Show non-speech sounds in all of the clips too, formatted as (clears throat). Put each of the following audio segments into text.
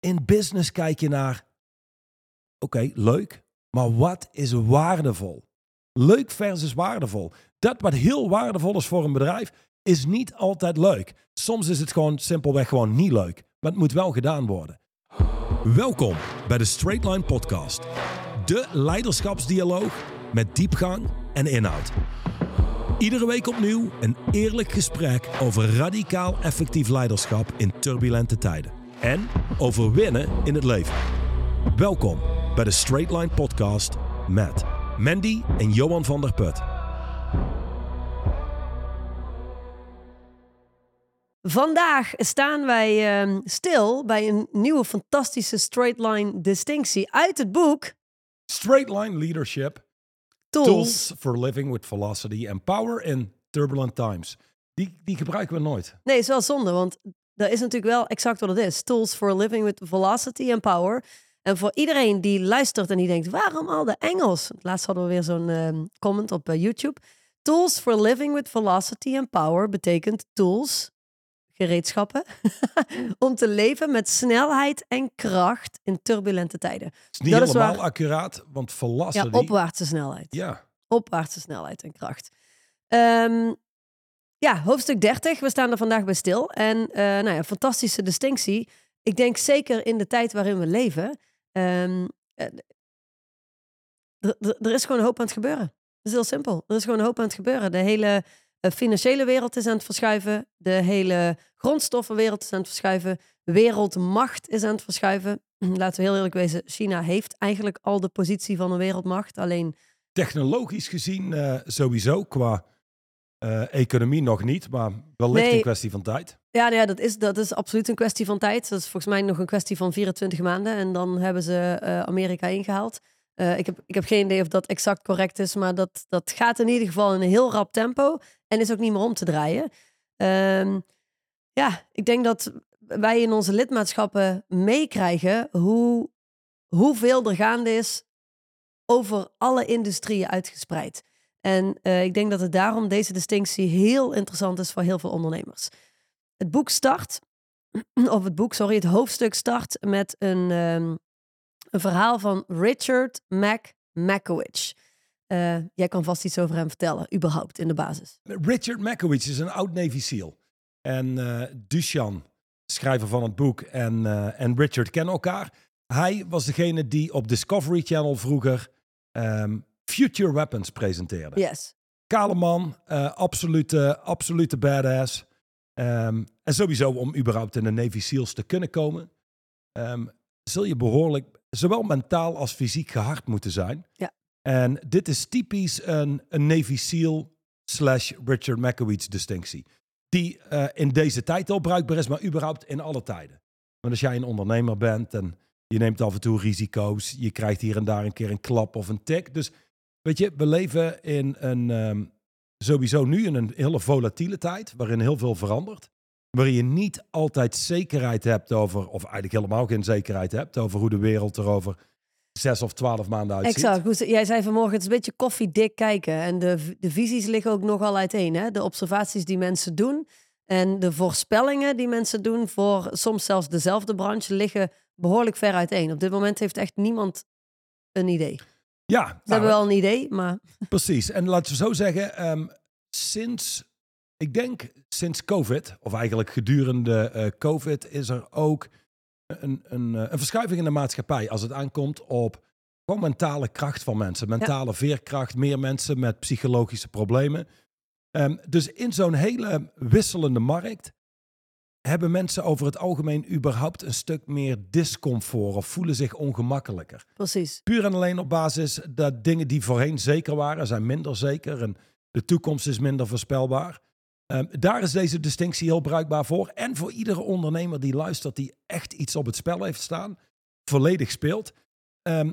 In business kijk je naar, oké, leuk, maar wat is waardevol? Leuk versus waardevol. Dat wat heel waardevol is voor een bedrijf, is niet altijd leuk. Soms is het gewoon simpelweg gewoon niet leuk, maar het moet wel gedaan worden. Welkom bij de Straight Line Podcast. De leiderschapsdialoog met diepgang en inhoud. Iedere week opnieuw een eerlijk gesprek over radicaal effectief leiderschap in turbulente tijden. En over winnen in het leven. Welkom bij de Straight Line Podcast met Mandy en Johan van der Put. Vandaag staan wij ehm, stil bij een nieuwe fantastische straight line distinctie uit het boek Straight Line Leadership. Tools. Tools for Living with Velocity and Power in Turbulent Times. Die, die gebruiken we nooit. Nee, is wel zonde, want dat is natuurlijk wel exact wat het is. Tools for living with velocity and power. En voor iedereen die luistert en die denkt, waarom al de Engels? Laatst hadden we weer zo'n ehm, comment op eh, YouTube. Tools for living with velocity and power betekent tools, gereedschappen, (laughs) om te leven met snelheid en kracht in turbulente tijden. Het is niet Dat is helemaal waar. accuraat, want Velocity... Ja, opwaartse snelheid. Ja, opwaartse snelheid en kracht. Ehm, ja, hoofdstuk 30. We staan er vandaag bij stil. En eh, nou ja, fantastische distinctie. Ik denk zeker in de tijd waarin we leven. ehm, eh, er- is gewoon een hoop aan het gebeuren. Het is heel simpel. Er is gewoon een hoop aan het gebeuren. De hele eh, financiële wereld is aan het verschuiven. De hele grondstoffenwereld is aan het verschuiven. Wereldmacht is aan het verschuiven. (clears throat) Laten we heel eerlijk wezen, China heeft eigenlijk al de positie van een wereldmacht. Alleen technologisch gezien sowieso, qua eh, economie nog niet, maar wellicht Nee. een kwestie van tijd. Ja, nou ja dat, is, dat is absoluut een kwestie van tijd. Dat is volgens mij nog een kwestie van 24 maanden. En dan hebben ze eh, Amerika ingehaald. Eh, ik, heb, ik heb geen idee of dat exact correct is, maar dat, dat gaat in ieder geval in een heel rap tempo. En is ook niet meer om te draaien. Ehm, ja, ik denk dat wij in onze lidmaatschappen meekrijgen hoe, hoeveel er gaande is over alle industrieën uitgespreid. En eh, ik denk dat het daarom deze distinctie heel interessant is voor heel veel ondernemers. Het boek start, (clears throat) of het boek, sorry, het hoofdstuk start met een, ehm, een verhaal van Richard Mac Makowicz. Eh, jij kan vast iets over hem vertellen, überhaupt in de basis. Richard Makowicz is een oud Navy SEAL. En Dushan, schrijver van het boek, en, en Richard kennen elkaar. Hij was degene die op Discovery Channel vroeger ehm, Future Weapons presenteerde. Yes. Kale man, eh, absolute, absolute badass. Ehm, en sowieso om überhaupt in de Navy SEALs te kunnen komen, ehm, zul je behoorlijk, zowel mentaal als fysiek gehard moeten zijn. Ja. En dit is typisch een, een Navy SEAL slash Richard Makowicz distinctie. Die eh, in deze tijd al bruikbaar is, maar überhaupt in alle tijden. Want als jij een ondernemer bent en je neemt af en toe risico's, je krijgt hier en daar een keer een klap of een tik. Dus weet je, we leven in een, ehm, sowieso nu in een hele volatiele tijd, waarin heel veel verandert. Waarin je niet altijd zekerheid hebt over, of eigenlijk helemaal geen zekerheid hebt over hoe de wereld er over zes of twaalf maanden uitziet. Exact. Ze- Jij zei vanmorgen, het is een beetje koffiedik kijken. En de, de visies liggen ook nogal uiteen. Hè? De observaties die mensen doen en de voorspellingen die mensen doen voor soms zelfs dezelfde branche liggen behoorlijk ver uiteen. Op dit moment heeft echt niemand een idee. Ze Ja, nou, hebben wel een idee, maar Precies. En laten we zo zeggen, ehm, sinds, ik denk sinds COVID, of eigenlijk gedurende eh, COVID, is er ook een, een, eh, een verschuiving in de maatschappij als het aankomt op gewoon mentale kracht van mensen. Mentale veerkracht, meer mensen met psychologische problemen. Ehm, dus in zo'n hele wisselende markt hebben mensen over het algemeen überhaupt een stuk meer discomfort of voelen zich ongemakkelijker. precies. Puur en alleen op basis dat dingen die voorheen zeker waren, zijn minder zeker. En de toekomst is minder voorspelbaar. Ehm, daar is deze distinctie heel bruikbaar voor. En voor iedere ondernemer die luistert, die echt iets op het spel heeft staan, volledig speelt. Ehm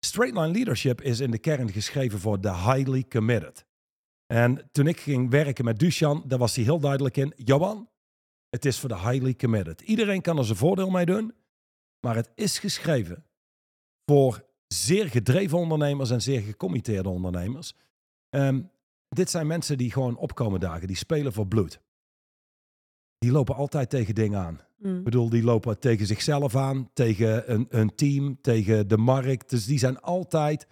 Straight Line Leadership is in de kern geschreven voor de highly committed. En toen ik ging werken met Dushan, daar was hij heel duidelijk in. Johan, het is voor de highly committed. Iedereen kan er zijn voordeel mee doen, maar het is geschreven voor zeer gedreven ondernemers en zeer gecommitteerde ondernemers. Ehm, dit zijn mensen die gewoon opkomen dagen, die spelen voor bloed. Die lopen altijd tegen dingen aan. Mm. Ik bedoel, die lopen tegen zichzelf aan, tegen een, een team, tegen de markt. Dus die zijn altijd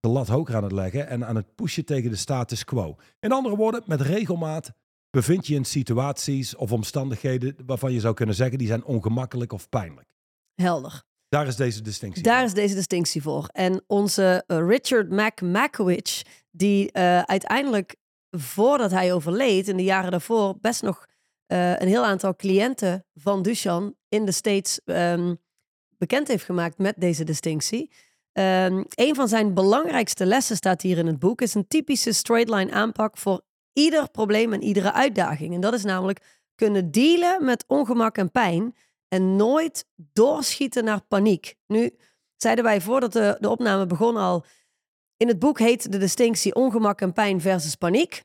de lat hoger aan het leggen en aan het pushen tegen de status quo. In andere woorden, met regelmaat bevind je in situaties of omstandigheden waarvan je zou kunnen zeggen die zijn ongemakkelijk of pijnlijk. Helder. Daar is deze distinctie. Daar voor. is deze distinctie voor. En onze eh, Richard Mac Makowicz, die eh, uiteindelijk voordat hij overleed, in de jaren daarvoor, best nog eh, een heel aantal cliënten van Duchan in de States ehm, bekend heeft gemaakt met deze distinctie. Ehm, een van zijn belangrijkste lessen staat hier in het boek, is een typische straight line aanpak voor ieder probleem en iedere uitdaging. En dat is namelijk kunnen dealen met ongemak en pijn en nooit doorschieten naar paniek. Nu zeiden wij voordat de, de opname begon al, in het boek heet de distinctie ongemak en pijn versus paniek.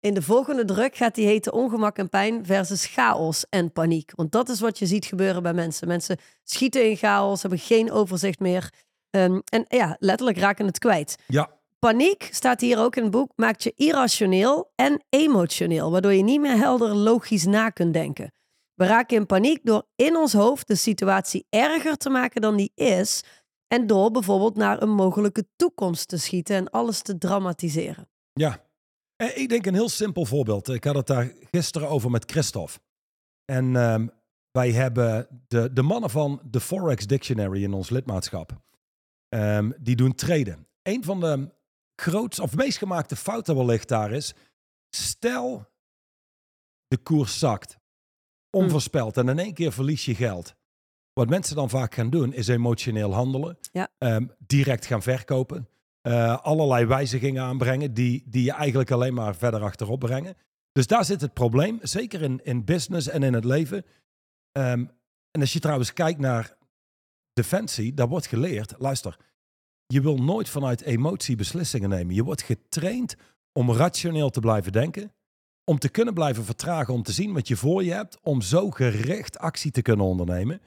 In de volgende druk gaat die heten ongemak en pijn versus chaos en paniek. Want dat is wat je ziet gebeuren bij mensen. Mensen schieten in chaos, hebben geen overzicht meer. Ehm, en ja, letterlijk raken het kwijt. Ja, Paniek, staat hier ook in het boek, maakt je irrationeel en emotioneel, waardoor je niet meer helder logisch na kunt denken. We raken in paniek door in ons hoofd de situatie erger te maken dan die is en door bijvoorbeeld naar een mogelijke toekomst te schieten en alles te dramatiseren. ja. En ik denk een heel simpel voorbeeld. Ik had het daar gisteren over met Christophe. En ehm, wij hebben de, de mannen van de Forex Dictionary in ons lidmaatschap. Ehm, die doen traden. Een van de grootste of meest gemaakte fouten wellicht daar is. Stel, de koers zakt. Onvoorspeld. En in één keer verlies je geld. Wat mensen dan vaak gaan doen, is emotioneel handelen. Ja. Ehm, direct gaan verkopen. eh, allerlei wijzigingen aanbrengen die, die je eigenlijk alleen maar verder achterop brengen. Dus daar zit het probleem. Zeker in, in business en in het leven. Ehm, en als je trouwens kijkt naar defensie, daar wordt geleerd. Luister, je wil nooit vanuit emotie beslissingen nemen. Je wordt getraind om rationeel te blijven denken. Om te kunnen blijven vertragen, om te zien wat je voor je hebt. Om zo gericht actie te kunnen ondernemen.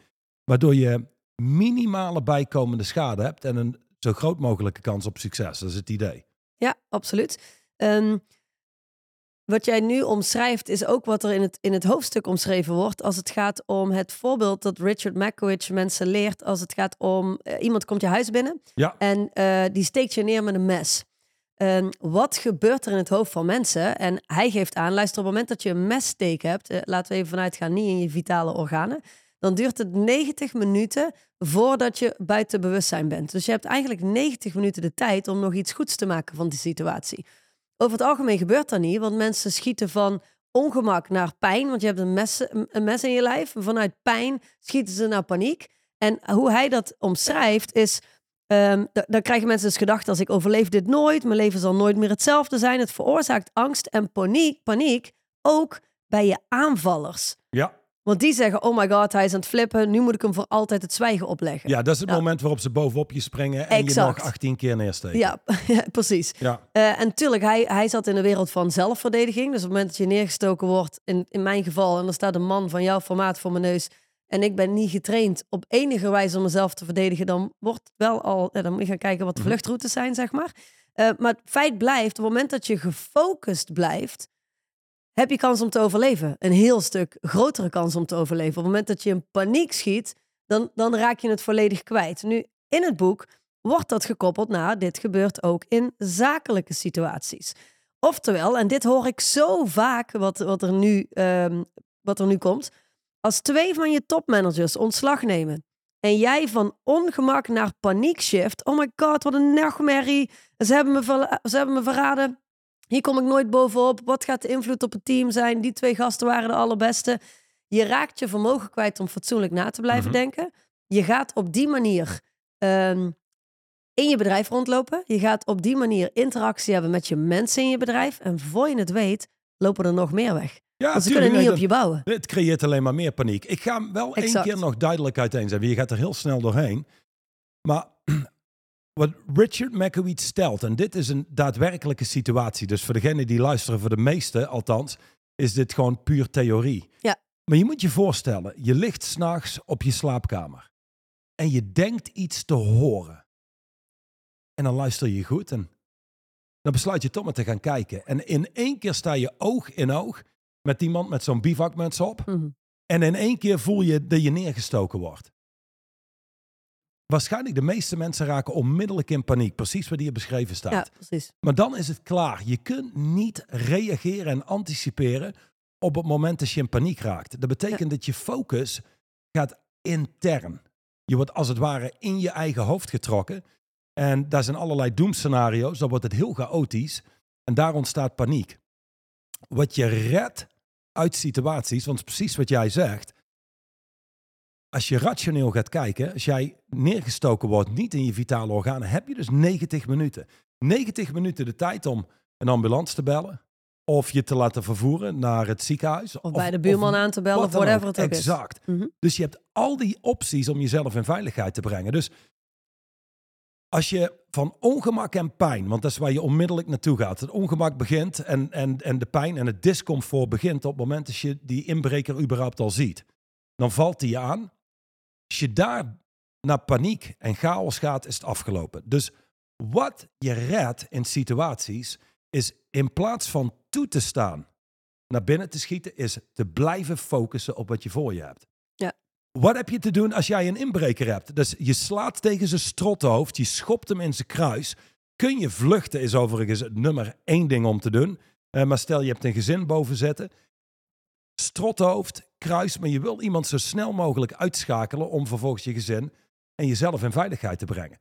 Waardoor je minimale bijkomende schade hebt en een zo groot mogelijke kans op succes. Dat is het idee. Ja, absoluut. Ehm, wat jij nu omschrijft is ook wat er in het, in het hoofdstuk omschreven wordt als het gaat om het voorbeeld dat Richard Makowicz mensen leert als het gaat om eh, iemand komt je huis binnen Ja, en eh, die steekt je neer met een mes. Ehm, wat gebeurt er in het hoofd van mensen? En hij geeft aan, luister, op het moment dat je een messteek hebt, eh, laten we even vanuit gaan, niet in je vitale organen, dan duurt het 90 minuten voordat je buiten bewustzijn bent. Dus je hebt eigenlijk 90 minuten de tijd om nog iets goeds te maken van die situatie. Over het algemeen gebeurt dat niet, want mensen schieten van ongemak naar pijn, want je hebt een mes, een mes in je lijf. Vanuit pijn schieten ze naar paniek. En hoe hij dat omschrijft is, ehm, da- dan krijgen mensen dus gedacht als ik overleef dit nooit, mijn leven zal nooit meer hetzelfde zijn. Het veroorzaakt angst en paniek, paniek ook bij je aanvallers. ja. Want die zeggen, oh my god, hij is aan het flippen, nu moet ik hem voor altijd het zwijgen opleggen. ja dat is het Ja. moment waarop ze bovenop je springen en Exact. je nog 18 keer neersteken. (laughs) ja, precies. ja. Eh, en tuurlijk, hij, hij zat in de wereld van zelfverdediging. Dus op het moment dat je neergestoken wordt, in, in mijn geval, en er staat een man van jouw formaat voor mijn neus, en ik ben niet getraind op enige wijze om mezelf te verdedigen, dan wordt wel al, dan moet je gaan kijken wat de Mhm. vluchtroutes zijn, zeg maar. Eh, maar het feit blijft, op het moment dat je gefocust blijft, heb je kans om te overleven. Een heel stuk grotere kans om te overleven. Op het moment dat je in paniek schiet, dan, dan raak je het volledig kwijt. Nu, in het boek wordt dat gekoppeld naar dit gebeurt ook in zakelijke situaties. Oftewel, en dit hoor ik zo vaak wat, wat, er, nu, ehm, wat er nu komt. Als twee van je topmanagers ontslag nemen en jij van ongemak naar paniek shift. Oh my god, wat een nachtmerrie. Ze hebben me, ze hebben me verraden. Hier kom ik nooit bovenop. Wat gaat de invloed op het team zijn? Die twee gasten waren de allerbeste. Je raakt je vermogen kwijt om fatsoenlijk na te blijven Mhm. denken. Je gaat op die manier ehm, in je bedrijf rondlopen. Je gaat op die manier interactie hebben met je mensen in je bedrijf. En voor je het weet, lopen er nog meer weg. Ja, Want ze tuurlijk, kunnen niet op je bouwen. Het creëert alleen maar meer paniek. Ik ga hem wel één keer nog duidelijk uiteenzetten. Je gaat er heel snel doorheen. Maar wat Richard Makowitz stelt, en dit is een daadwerkelijke situatie. Dus voor degene die luisteren, voor de meeste althans, is dit gewoon puur theorie. Ja. Maar je moet je voorstellen, je ligt s'nachts op je slaapkamer. En je denkt iets te horen. En dan luister je goed en dan besluit je toch maar te gaan kijken. En in één keer sta je oog in oog met iemand met zo'n bivakmuts op. Mhm. En in één keer voel je dat je neergestoken wordt. Waarschijnlijk de meeste mensen raken onmiddellijk in paniek. Precies wat hier beschreven staat. Ja, precies. Maar dan is het klaar. Je kunt niet reageren en anticiperen op het moment dat je in paniek raakt. Dat betekent dat je focus gaat intern. Je wordt als het ware in je eigen hoofd getrokken. En daar zijn allerlei doemscenario's. Dan wordt het heel chaotisch. En daar ontstaat paniek. Wat je redt uit situaties, want precies wat jij zegt. Als je rationeel gaat kijken, als jij neergestoken wordt, niet in je vitale organen, heb je dus 90 minuten. 90 minuten de tijd om een ambulance te bellen. Of je te laten vervoeren naar het ziekenhuis. Of bij de buurman aan te bellen, of whatever ook. het ook is. Exact. Mhm. Dus je hebt al die opties om jezelf in veiligheid te brengen. Dus als je van ongemak en pijn, want dat is waar je onmiddellijk naartoe gaat. Het ongemak begint en, en, en de pijn en het discomfort begint op het moment dat je die inbreker überhaupt al ziet. Dan valt die je aan. Als je daar naar paniek en chaos gaat, is het afgelopen. Dus wat je redt in situaties is in plaats van toe te staan naar binnen te schieten, is te blijven focussen op wat je voor je hebt. Ja. Wat heb je te doen als jij een inbreker hebt? Dus je slaat tegen zijn strothoofd, je schopt hem in zijn kruis. Kun je vluchten is overigens het nummer één ding om te doen. Eh, maar stel je hebt een gezin boven zetten. Strothoofd, kruis, maar je wil iemand zo snel mogelijk uitschakelen om vervolgens je gezin en jezelf in veiligheid te brengen.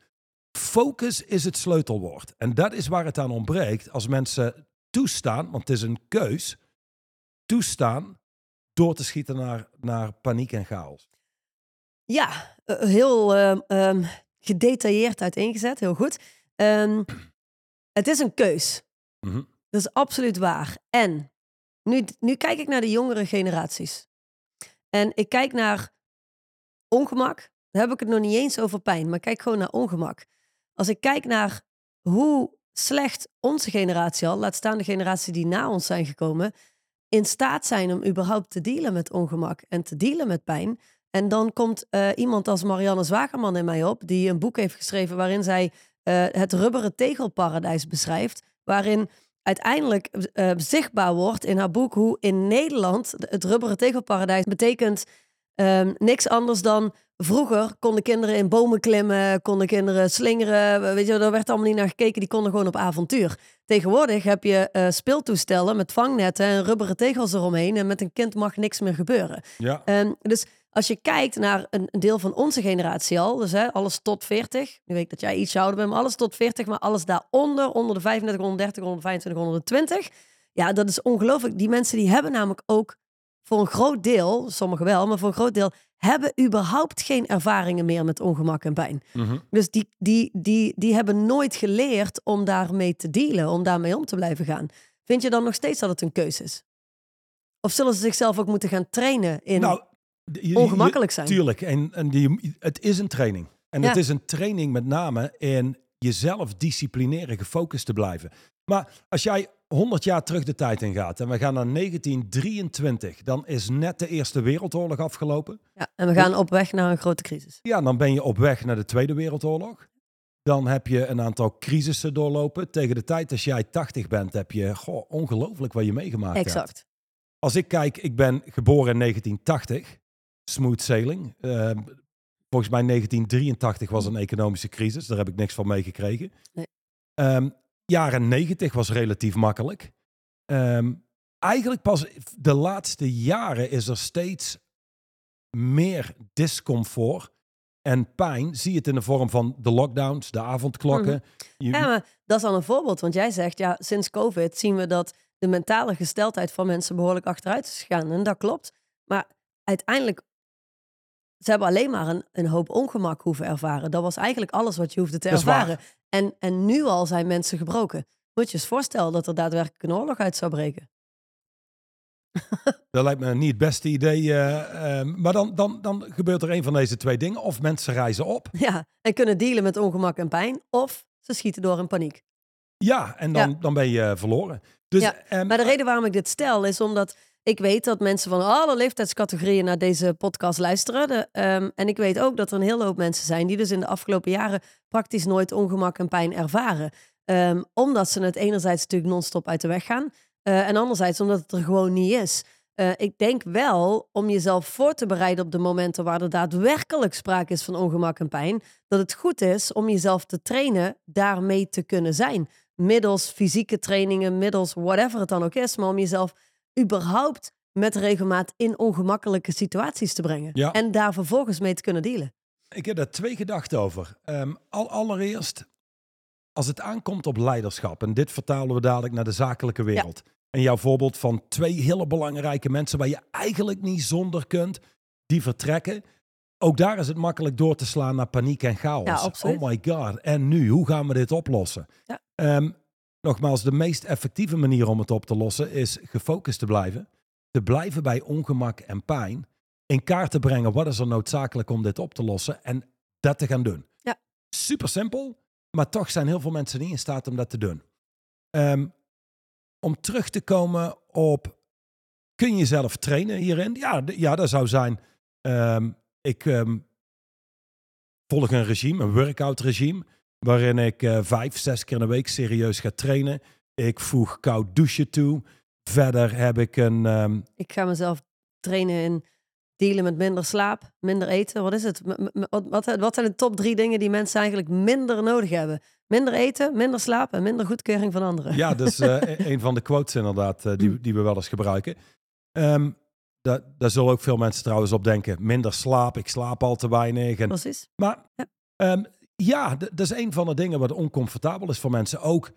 Focus is het sleutelwoord. En dat is waar het aan ontbreekt als mensen toestaan, want het is een keus, toestaan door te schieten naar, naar paniek en chaos. Ja, eh, heel ehm, ehm, gedetailleerd uiteengezet. Heel goed. Ehm, het is een keus. Mhm. Dat is absoluut waar. En nu, nu kijk ik naar de jongere generaties. En ik kijk naar ongemak. Dan heb ik het nog niet eens over pijn, maar kijk gewoon naar ongemak. Als ik kijk naar hoe slecht onze generatie al, laat staan de generatie die na ons zijn gekomen, in staat zijn om überhaupt te dealen met ongemak en te dealen met pijn. En dan komt eh, iemand als Marianne Zwagerman in mij op, die een boek heeft geschreven waarin zij eh, het rubberen tegelparadijs beschrijft, waarin uiteindelijk eh, zichtbaar wordt in haar boek hoe in Nederland het rubberen tegelparadijs betekent ehm, niks anders dan vroeger konden kinderen in bomen klimmen, konden kinderen slingeren, weet je, daar werd allemaal niet naar gekeken, die konden gewoon op avontuur. Tegenwoordig heb je eh, speeltoestellen met vangnetten en rubberen tegels eromheen en met een kind mag niks meer gebeuren. Ja. Ehm, dus als je kijkt naar een, een deel van onze generatie al, dus hè, alles tot 40. Nu weet ik dat jij iets ouder bent, maar alles tot 40, maar alles daaronder, onder de 35, 130, 125, 120. Ja, dat is ongelooflijk. Die mensen die hebben namelijk ook voor een groot deel, sommigen wel, maar voor een groot deel, hebben überhaupt geen ervaringen meer met ongemak en pijn. Mhm. Dus die, die, die, die hebben nooit geleerd om daarmee te dealen, om daarmee om te blijven gaan. Vind je dan nog steeds dat het een keuze is? Of zullen ze zichzelf ook moeten gaan trainen in Nou, je- ongemakkelijk zijn? Tuurlijk, en, en die, het is een training. En Ja. het is een training met name in jezelf disciplineren, gefocust te blijven. Maar als jij 100 jaar terug de tijd in gaat en we gaan naar 1923, dan is net de Eerste Wereldoorlog afgelopen. Ja, en we gaan op weg naar een grote crisis. Ja, dan ben je op weg naar de Tweede Wereldoorlog. Dan heb je een aantal crisissen doorlopen. Tegen de tijd als jij 80 bent, heb je goh, ongelooflijk wat je meegemaakt hebt. Exact. Als ik kijk, ik ben geboren in 1980. Smooth sailing. Eh, volgens mij 1983 was een economische crisis. Daar heb ik niks van meegekregen. Nee. Ehm, jaren 90 was relatief makkelijk. Ehm, eigenlijk pas de laatste jaren is er steeds meer discomfort en pijn. Zie je het in de vorm van de lockdowns, de avondklokken. Je- Ja, maar dat is dan een voorbeeld. Want jij zegt, ja, sinds COVID zien we dat de mentale gesteldheid van mensen behoorlijk achteruit is gegaan. En dat klopt. Maar uiteindelijk, ze hebben alleen maar een, een hoop ongemak hoeven ervaren. Dat was eigenlijk alles wat je hoefde te ervaren. En, en nu al zijn mensen gebroken. Moet je eens voorstellen dat er daadwerkelijk een oorlog uit zou breken. Dat lijkt me niet het beste idee. eh, ehm, maar dan, dan, dan gebeurt er een van deze twee dingen. Of mensen reizen op. Ja, en kunnen dealen met ongemak en pijn. Of ze schieten door in paniek. Ja, en dan, Ja. dan ben je eh, verloren. Dus, Ja, ehm, Maar de reden waarom ik dit stel is omdat ik weet dat mensen van alle leeftijdscategorieën naar deze podcast luisteren. Ehm, en ik weet ook dat er een hele hoop mensen zijn die dus in de afgelopen jaren praktisch nooit ongemak en pijn ervaren. Ehm, omdat ze het enerzijds natuurlijk non-stop uit de weg gaan. eh, en anderzijds omdat het er gewoon niet is. Eh, ik denk wel, om jezelf voor te bereiden op de momenten waar er daadwerkelijk sprake is van ongemak en pijn, dat het goed is om jezelf te trainen daarmee te kunnen zijn. Middels fysieke trainingen, middels whatever het dan ook is, maar om jezelf überhaupt met regelmaat in ongemakkelijke situaties te brengen. Ja. En daar vervolgens mee te kunnen dealen. Ik heb daar twee gedachten over. Ehm, al, allereerst, als het aankomt op leiderschap, en dit vertalen we dadelijk naar de zakelijke wereld. En jouw voorbeeld van twee hele belangrijke mensen waar je eigenlijk niet zonder kunt, die vertrekken. Ook daar is het makkelijk door te slaan naar paniek en chaos. Ja. Oh my god, en nu? Hoe gaan we dit oplossen? Ja. Ehm, nogmaals, de meest effectieve manier om het op te lossen is gefocust te blijven. Te blijven bij ongemak en pijn. In kaart te brengen wat is er noodzakelijk om dit op te lossen. En dat te gaan doen. Ja. Super simpel, maar toch zijn heel veel mensen niet in staat om dat te doen. Ehm, om terug te komen op, kun je jezelf trainen hierin? Ja, ja dat zou zijn. ehm, ik ehm, volg een regime, een workout regime, waarin ik eh, vijf, zes keer in de week serieus ga trainen. Ik voeg koud douchen toe. Verder heb ik een, ehm, Ik ga mezelf trainen in dealen met minder slaap, minder eten. Wat is het? Wat, wat, zijn de top drie dingen die mensen eigenlijk minder nodig hebben? Minder eten, minder slaap en minder goedkeuring van anderen. Ja, dat is (laughs) eh, e- een van de quotes inderdaad eh, die, die we wel eens gebruiken. Ehm daar, daar zullen ook veel mensen trouwens op denken. Minder slaap, ik slaap al te weinig. En, Precies. maar Ja. ja, ja dat is een van de dingen wat oncomfortabel is voor mensen. Ook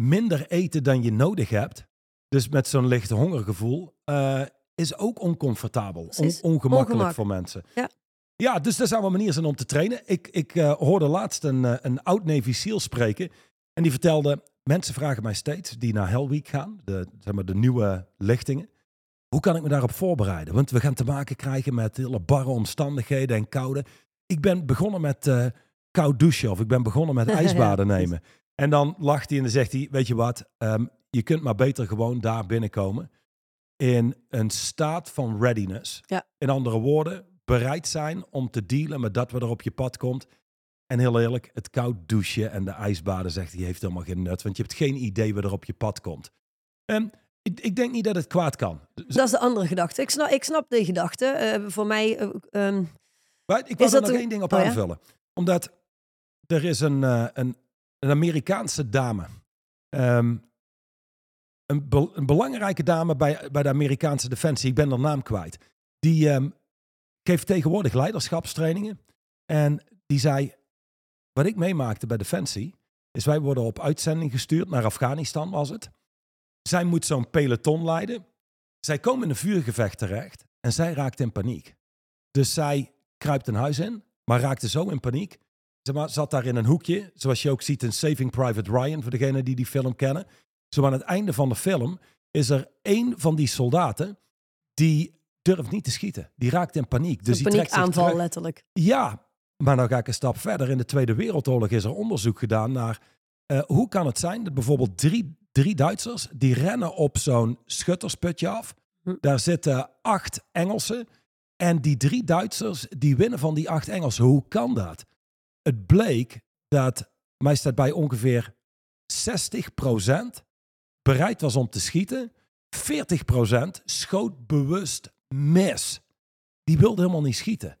minder eten dan je nodig hebt. Dus met zo'n licht hongergevoel eh, is ook oncomfortabel. On- ongemakkelijk Ongemak. voor mensen. Ja. Ja, dus dat zou wel een manier zijn om te trainen. Ik, ik eh, hoorde laatst een, eh, een oud Navy SEAL spreken. En die vertelde, mensen vragen mij steeds die naar Hell Week gaan, de, zeg maar de nieuwe lichtingen. Hoe kan ik me daarop voorbereiden? Want we gaan te maken krijgen met hele barre omstandigheden en koude. Ik ben begonnen met koud douchen of ik ben begonnen met (laughs) ijsbaden nemen. En dan lacht hij en dan zegt hij, weet je wat, Ehm, je kunt maar beter gewoon daar binnenkomen in een staat van readiness. Ja. In andere woorden, bereid zijn om te dealen met dat wat er op je pad komt. En heel eerlijk, het koud douchen en de ijsbaden, zegt hij, heeft helemaal geen nut. Want je hebt geen idee wat er op je pad komt. Ehm, ik, ik denk niet dat het kwaad kan. Dat is de andere gedachte. Ik snap, ik snap de gedachte. Eh, voor mij, eh, ehm, Maar ik wil er nog een- één ding op Oh ja? aanvullen. Omdat er is een, eh, een, een Amerikaanse dame. Ehm, een, een belangrijke dame bij, bij de Amerikaanse Defensie. Ik ben haar naam kwijt. Die ehm, geeft tegenwoordig leiderschapstrainingen. En die zei, wat ik meemaakte bij Defensie, is wij worden op uitzending gestuurd naar Afghanistan was het. Zij moet zo'n peloton leiden. Zij komen in een vuurgevecht terecht en zij raakt in paniek. Dus zij kruipt een huis in, maar raakte zo in paniek. Zeg maar, zat daar in een hoekje, zoals je ook ziet in Saving Private Ryan, voor degenen die die film kennen. Zo aan het einde van de film is er één van die soldaten die durft niet te schieten. Die raakt in paniek. Dus een zich paniekaanval letterlijk. Ja, maar dan ga ik een stap verder. In de Tweede Wereldoorlog is er onderzoek gedaan naar eh, hoe kan het zijn dat bijvoorbeeld drie, drie Duitsers die rennen op zo'n schuttersputje af. Hm. Daar zitten acht Engelsen. En die drie Duitsers die winnen van die acht Engelsen. Hoe kan dat? Het bleek dat mij staat bij ongeveer 60% bereid was om te schieten. 40% schoot bewust mis. Die wilde helemaal niet schieten.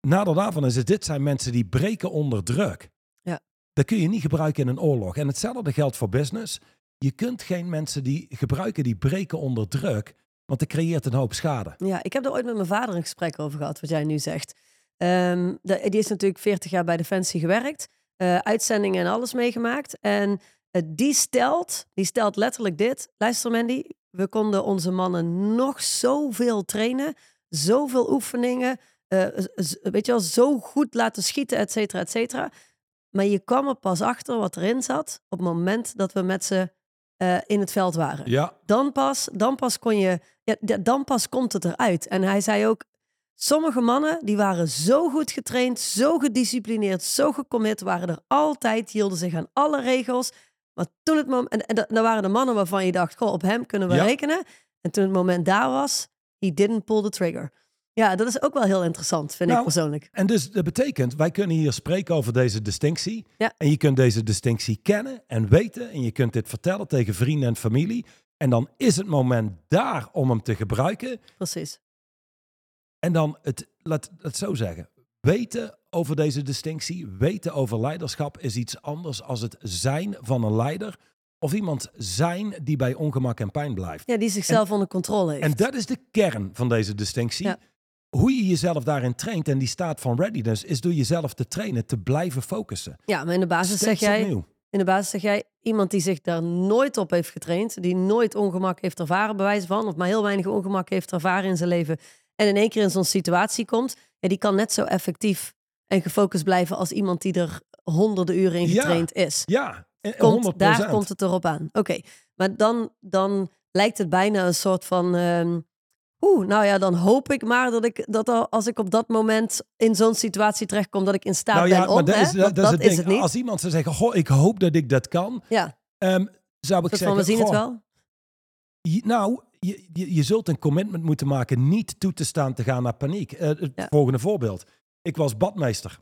Nadeel daarvan is het, dit zijn mensen die breken onder druk. Ja. Dat kun je niet gebruiken in een oorlog. En hetzelfde geldt voor business. Je kunt geen mensen die gebruiken die breken onder druk, want dat creëert een hoop schade. Ja, ik heb er ooit met mijn vader een gesprek over gehad, wat jij nu zegt. Ehm, de- die is natuurlijk 40 jaar bij Defensie gewerkt, eh, uitzendingen en alles meegemaakt. En eh, die stelt, die stelt letterlijk dit. Luister Mandy, we konden onze mannen nog zoveel trainen, zoveel oefeningen, eh, weet je wel, zo goed laten schieten, et cetera, et cetera. Maar je kwam er pas achter wat erin zat op het moment dat we met ze in het veld waren Ja, dan pas, dan pas kon je, ja, dan pas komt het eruit. En hij zei ook, sommige mannen die waren zo goed getraind, zo gedisciplineerd, zo gecommit, waren er altijd, hielden zich aan alle regels. Maar toen het moment, en, en dan waren de mannen waarvan je dacht, goh, op hem kunnen we Ja. rekenen. En toen het moment daar was, he didn't pull the trigger. Ja, dat is ook wel heel interessant, vind Nou, ik persoonlijk. en dus dat betekent, wij kunnen hier spreken over deze distinctie. Ja. En je kunt deze distinctie kennen en weten. En je kunt dit vertellen tegen vrienden en familie. En dan is het moment daar om hem te gebruiken. Precies. En dan, het, laat het zo zeggen, weten over deze distinctie, weten over leiderschap is iets anders als het zijn van een leider of iemand zijn die bij ongemak en pijn blijft. Ja, die zichzelf onder controle heeft. En dat is de kern van deze distinctie. Ja. Hoe je jezelf daarin traint en die staat van readiness is door jezelf te trainen, te blijven focussen. ja, maar in de basis zeg jij, opnieuw. in de basis zeg jij, iemand die zich daar nooit op heeft getraind, die nooit ongemak heeft ervaren, bij wijze van, of maar heel weinig ongemak heeft ervaren in zijn leven, en in één keer in zo'n situatie komt, ja, die kan net zo effectief en gefocust blijven als iemand die er honderden uren in Ja. getraind is. Ja, en- en Komt, 100%. daar komt het erop aan. Oké, maar dan, dan lijkt het bijna een soort van. ehm, Oeh, nou ja, dan hoop ik maar dat ik dat al- als ik op dat moment in zo'n situatie terechtkom, dat ik in staat Nou ja, ben om. maar dat hè? is, dat, is het ding. het niet. Als iemand zou zeggen, goh, ik hoop dat ik dat kan, Ja, ehm, zou ik dat zeggen, van we zien het wel. Nou, je, je, je zult een commitment moeten maken niet toe te staan te gaan naar paniek. Eh, het Ja. volgende voorbeeld. Ik was badmeester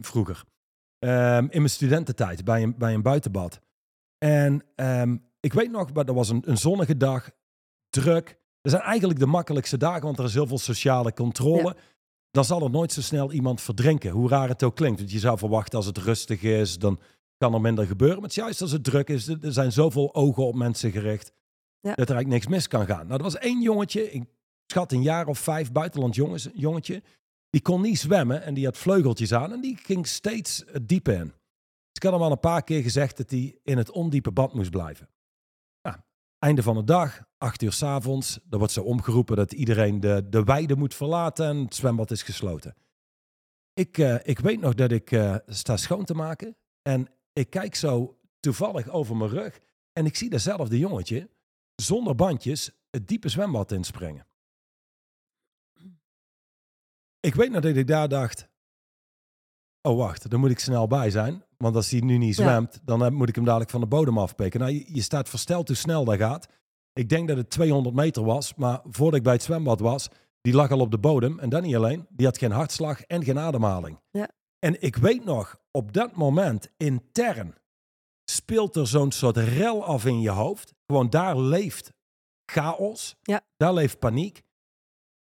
vroeger. Ehm, in mijn studententijd bij een, bij een buitenbad. En ehm, ik weet nog, maar dat was een, een zonnige dag, druk. Dat zijn eigenlijk de makkelijkste dagen, want er is heel veel sociale controle. Dan zal er nooit zo snel iemand verdrinken, hoe raar het ook klinkt. Want je zou verwachten als het rustig is, dan kan er minder gebeuren. Maar het is juist als het druk is, er zijn zoveel ogen op mensen gericht, Dat er eigenlijk niks mis kan gaan. Nou, er was één jongetje, ik schat een jaar of vijf, buitenland jongetje. Die kon niet zwemmen en die had vleugeltjes aan en die ging steeds het diepe in. Dus ik had hem al een paar keer gezegd dat hij in het ondiepe bad moest blijven. Nou, einde van de dag, acht uur s'avonds. Er wordt zo omgeroepen dat iedereen de, de weide moet verlaten en het zwembad is gesloten. Ik, eh, ik weet nog dat ik eh, sta schoon te maken en ik kijk zo toevallig over mijn rug en ik zie datzelfde jongetje zonder bandjes het diepe zwembad inspringen. Ik weet nog dat ik daar dacht, oh wacht, daar moet ik snel bij zijn. Want als hij nu niet Ja. zwemt, dan eh, moet ik hem dadelijk van de bodem afpikken. Nou, je, je staat versteld hoe snel dat gaat. Ik denk dat het 200 meter was, maar voordat ik bij het zwembad was, die lag al op de bodem. En dan niet alleen, die had geen hartslag en geen ademhaling. Ja. En ik weet nog, op dat moment intern speelt er zo'n soort rel af in je hoofd. Gewoon daar leeft chaos, Ja. daar leeft paniek.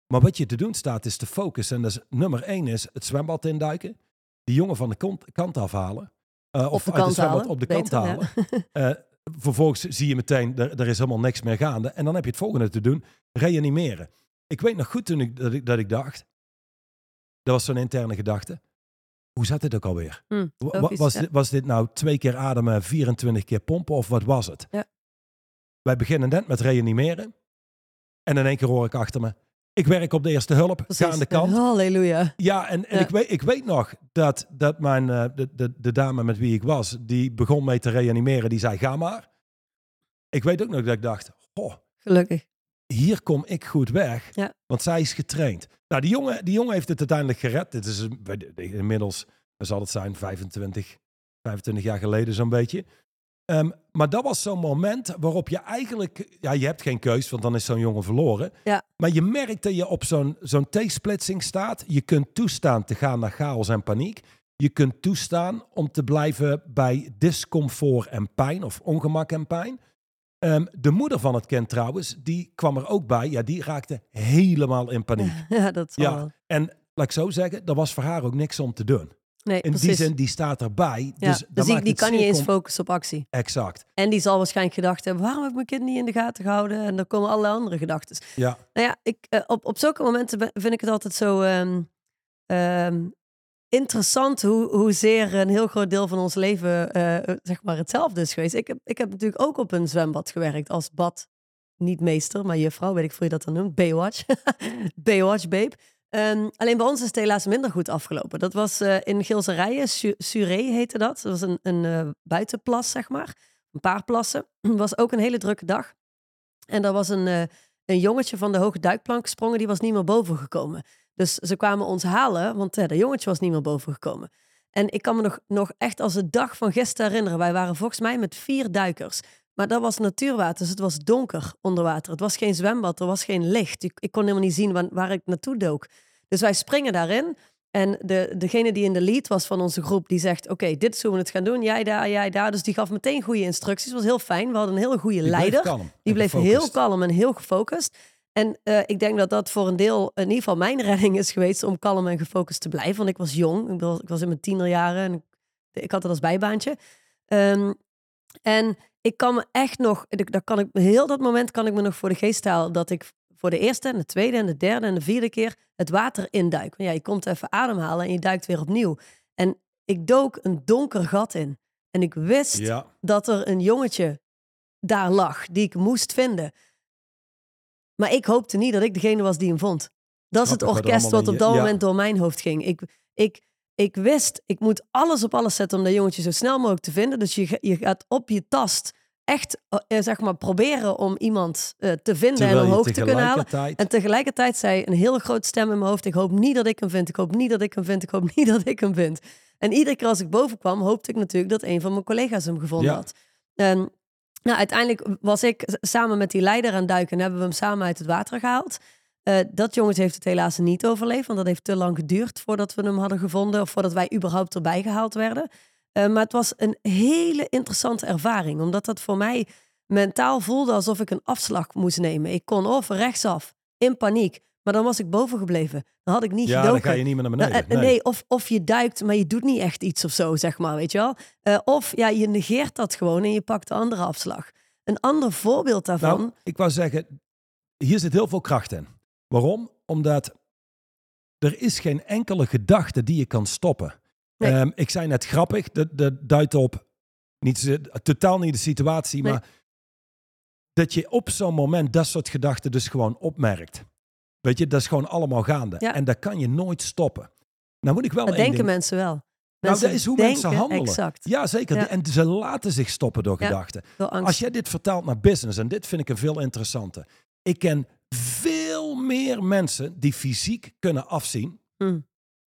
Maar wat je te doen staat is te focussen. En dat is, nummer één is het zwembad induiken. Die jongen van de kant afhalen. Eh, de uit het zwembad halen. op de kant ja. halen. (laughs) Eh, vervolgens zie je meteen, er, er is helemaal niks meer gaande. En dan heb je het volgende te doen, reanimeren. Ik weet nog goed toen ik, dat, ik, dat ik dacht, dat was zo'n interne gedachte. Hoe zat dit ook alweer? Hm, logisch, was, ja. was dit nou twee keer ademen, 24 keer pompen of wat was het? Ja. Wij beginnen net met reanimeren. En in één keer hoor ik achter me, ik werk op de eerste hulp, ga aan de kant. Halleluja. Ja, en, en Ja. Ik, weet, ik weet nog dat, dat mijn, eh, de, de, de dame met wie ik was, die begon mee te reanimeren, die zei, ga maar. Ik weet ook nog dat ik dacht, goh, Gelukkig. Hier kom ik goed weg, Ja. want zij is getraind. Nou, die jongen, die jongen heeft het uiteindelijk gered. Dit is inmiddels, zal het zijn, 25, 25 jaar geleden zo'n beetje. Ehm, maar dat was zo'n moment waarop je eigenlijk, ja, je hebt geen keus, want dan is zo'n jongen verloren. Ja. Maar je merkt dat je op zo'n zo'n T-splitsing staat. Je kunt toestaan te gaan naar chaos en paniek. Je kunt toestaan om te blijven bij discomfort en pijn of ongemak en pijn. Ehm, de moeder van het kind trouwens, die kwam er ook bij. Ja, die raakte helemaal in paniek. (laughs) Ja, dat zal Ja, wel. en laat ik zo zeggen, er was voor haar ook niks om te doen. Nee, In precies. die zin, die staat erbij. ja. Dus, Dus, die, die kan niet eens focussen op actie. Exact, En die zal waarschijnlijk gedacht hebben, waarom heb ik mijn kind niet in de gaten gehouden? En dan komen allerlei andere gedachten. ja. Nou ja, ik, eh, op, op zulke momenten vind ik het altijd zo ehm, ehm, interessant hoe, hoezeer een heel groot deel van ons leven eh, zeg maar hetzelfde is geweest. Ik heb, ik heb natuurlijk ook op een zwembad gewerkt als bad, niet meester, maar juffrouw, weet ik hoe je dat dan noemt, Baywatch. (laughs) Baywatch, babe. Ehm, alleen bij ons is het helaas minder goed afgelopen. Dat was eh, in Gilserijen, Su- Suré heette dat. Dat was een, een eh, buitenplas, zeg maar. Een paar plassen. (clears throat) was ook een hele drukke dag. En er was een, eh, een jongetje van de hoge duikplank gesprongen, die was niet meer boven gekomen. Dus ze kwamen ons halen, want eh, dat jongetje was niet meer boven gekomen. En ik kan me nog, nog echt als de dag van gisteren herinneren. Wij waren volgens mij met vier duikers. Maar dat was natuurwater, dus het was donker onder water. Het was geen zwembad, er was geen licht. Ik, ik kon helemaal niet zien waar, waar ik naartoe dook. Dus wij springen daarin. En de, degene die in de lead was van onze groep, die zegt: Oké, dit is hoe we het gaan doen. Jij daar, jij daar. Dus die gaf meteen goede instructies. was heel fijn. We hadden een hele goede Die leider. Die bleef heel kalm en heel gefocust. En eh, ik denk dat dat voor een deel, in ieder geval mijn (laughs) redding is geweest om kalm en gefocust te blijven. Want ik was jong, ik was, ik was in mijn tienerjaren en ik, ik had het als bijbaantje. Ehm, en ik kan me echt nog, daar kan ik, heel dat moment kan ik me nog voor de geest halen dat ik voor de eerste en de tweede en de derde en de vierde keer het water induik. Want ja, je komt even ademhalen en je duikt weer opnieuw. En ik dook een donker gat in. En ik wist Ja, dat er een jongetje daar lag die ik moest vinden. Maar ik hoopte niet dat ik degene was die hem vond. Dat is het orkest wat op dat ja. moment door mijn hoofd ging. Ik, ik, ik wist, ik moet alles op alles zetten om dat jongetje zo snel mogelijk te vinden. Dus je, je gaat op je tast echt, eh, zeg maar, proberen om iemand eh, te vinden en terwijl omhoog te kunnen halen. En tegelijkertijd zei een hele grote stem in mijn hoofd: Ik hoop niet dat ik hem vind. Ik hoop niet dat ik hem vind. Ik hoop niet (laughs) dat ik hem vind. En iedere keer als ik boven kwam, hoopte ik natuurlijk dat een van mijn collega's hem gevonden Ja. had. En nou, uiteindelijk was ik samen met die leider aan het duiken en hebben we hem samen uit het water gehaald. Eh, dat jongetje heeft het helaas niet overleefd, want dat heeft te lang geduurd voordat we hem hadden gevonden of voordat wij überhaupt erbij gehaald werden. Eh, maar het was een hele interessante ervaring, omdat dat voor mij mentaal voelde alsof ik een afslag moest nemen. Ik kon of rechtsaf, in paniek, maar dan was ik boven gebleven. Dan had ik niet ja, dan ga je niet meer naar Nou, beneden. eh, nee. nee, of, of je duikt, maar je doet niet echt iets of zo, zeg maar, weet je wel. Eh, of ja, je negeert dat gewoon en je pakt de andere afslag. Een ander voorbeeld daarvan. Nou, ik wou zeggen, hier zit heel veel kracht in. Waarom? Omdat er is geen enkele gedachte die je kan stoppen. Nee. Ehm, ik zei net grappig, dat, dat duidt op niet, totaal niet de situatie, Nee. maar dat je op zo'n moment dat soort gedachten dus gewoon opmerkt. Weet je, dat is gewoon allemaal gaande. Ja. En dat kan je nooit stoppen. Nou moet ik wel dat denken ding- mensen wel. Nou, Mensen dat is hoe denken mensen handelen. Exact. Ja, zeker. Ja. En ze laten zich stoppen door Ja. gedachten. Door. Als jij dit vertaalt naar business, en dit vind ik een veel interessanter. Ik ken veel meer mensen die fysiek kunnen afzien. Mm.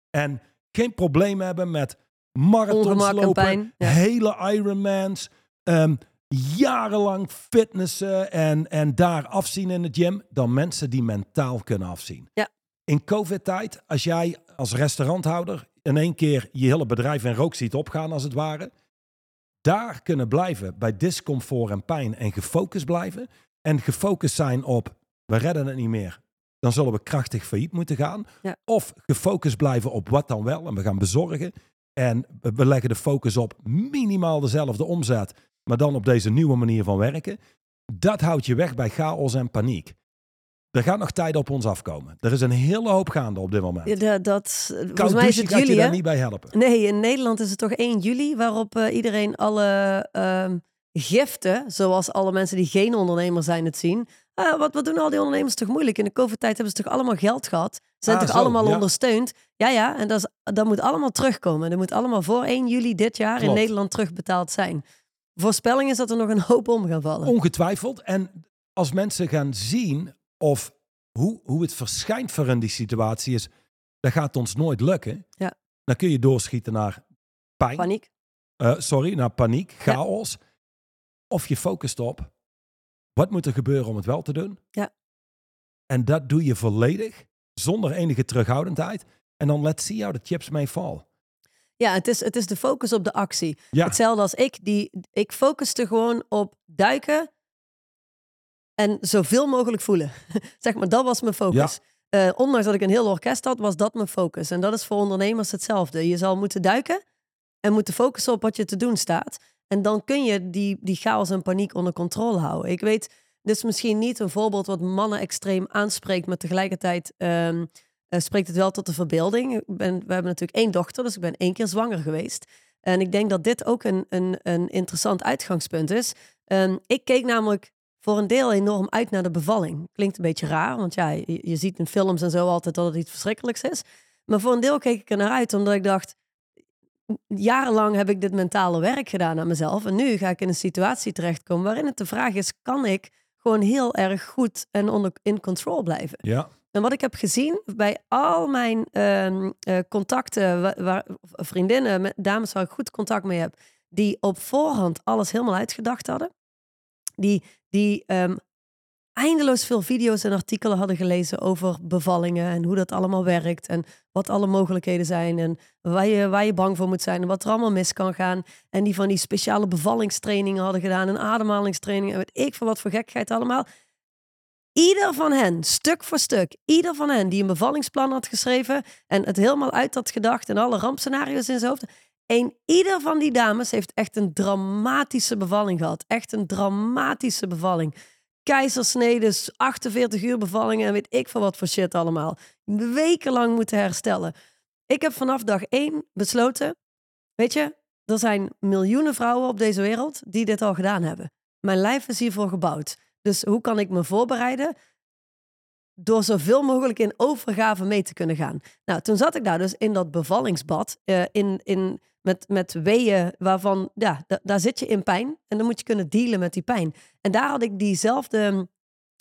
En geen probleem hebben met marathons lopen, hele Ironmans, ehm, jarenlang fitnessen en, en daar afzien in de gym, dan mensen die mentaal kunnen afzien. Ja. In COVID-tijd, als jij als restauranthouder in één keer je hele bedrijf in rook ziet opgaan als het ware, daar kunnen blijven bij discomfort en pijn en gefocust blijven en gefocust zijn op we redden het niet meer, dan zullen we krachtig failliet moeten gaan. Ja. Of gefocust blijven op wat dan wel en we gaan bezorgen. En we- we leggen de focus op minimaal dezelfde omzet, maar dan op deze nieuwe manier van werken. Dat houdt je weg bij chaos en paniek. Er gaat nog tijd op ons afkomen. Er is een hele hoop gaande op dit moment. Ja, dat, dat, volgens mij is het je juli, daar niet bij helpen. Nee, in Nederland is het toch 1 juli waarop eh, iedereen alle ehm, giften, zoals alle mensen die geen ondernemer zijn het zien. Ah, wat, wat doen al die ondernemers toch moeilijk? In de COVID-tijd hebben ze toch allemaal geld gehad? Ze zijn Ah, toch zo, allemaal ja. ondersteund? Ja, ja, en dat, is, dat moet allemaal terugkomen. Dat moet allemaal voor 1 juli dit jaar in. Nederland terugbetaald zijn. Voorspelling is dat er nog een hoop om gaan vallen. Ongetwijfeld. En als mensen gaan zien of hoe, hoe het verschijnt voor in die situatie is, dat gaat ons nooit lukken. Ja. Dan kun je doorschieten naar pijn, Paniek. eh, sorry, naar paniek, chaos. Of je focust op wat moet er gebeuren om het wel te doen. Ja. En dat doe je volledig, zonder enige terughoudendheid. En dan let's see how the chips may fall. Ja, het is, het is de focus op de actie. Ja, Hetzelfde als ik. Die, ik focuste gewoon op duiken en zoveel mogelijk voelen. (laughs) zeg maar, dat was mijn focus. Eh, ondanks dat ik een heel orkest had, was dat mijn focus. En dat is voor ondernemers hetzelfde. Je zal moeten duiken en moeten focussen op wat je te doen staat. En dan kun je die, die chaos en paniek onder controle houden. Ik weet, dit is misschien niet een voorbeeld wat mannen extreem aanspreekt, maar tegelijkertijd ehm, eh, spreekt het wel tot de verbeelding. Ik ben, we hebben natuurlijk één dochter, dus ik ben één keer zwanger geweest. En ik denk dat dit ook een, een, een interessant uitgangspunt is. Ehm, ik keek namelijk voor een deel enorm uit naar de bevalling. Klinkt een beetje raar, want ja, je, ziet in films en zo altijd dat het iets verschrikkelijks is. Maar voor een deel keek ik er naar uit, omdat ik dacht, jarenlang heb ik dit mentale werk gedaan aan mezelf. En nu ga ik in een situatie terechtkomen waarin het de vraag is, kan ik gewoon heel erg goed en onder, in control blijven? ja. En wat ik heb gezien bij al mijn ehm, eh, contacten, vriendinnen, dames waar ik goed contact mee heb, die op voorhand alles helemaal uitgedacht hadden, die, die ehm, eindeloos veel video's en artikelen hadden gelezen over bevallingen en hoe dat allemaal werkt en wat alle mogelijkheden zijn en waar je, waar je bang voor moet zijn en wat er allemaal mis kan gaan. En die van die speciale bevallingstrainingen hadden gedaan en ademhalingstrainingen en weet ik van wat voor gekheid allemaal. Ieder van hen, stuk voor stuk, ieder van hen die een bevallingsplan had geschreven en het helemaal uit had gedacht en alle rampscenario's in zijn hoofd. En ieder van die dames heeft echt een dramatische bevalling gehad. Echt een dramatische bevalling. Keizersnedes, 48 uur bevallingen en weet ik van wat voor shit allemaal. Wekenlang moeten herstellen. Ik heb vanaf dag één besloten, weet je, er zijn miljoenen vrouwen op deze wereld die dit al gedaan hebben. Mijn lijf is hiervoor gebouwd. Dus hoe kan ik me voorbereiden? Door zoveel mogelijk in overgave mee te kunnen gaan. Nou, toen zat ik daar dus in dat bevallingsbad. Uh, in, in, met, met weeën waarvan, ja, daar zit je in pijn. En dan moet je kunnen dealen met die pijn. En daar had ik diezelfde,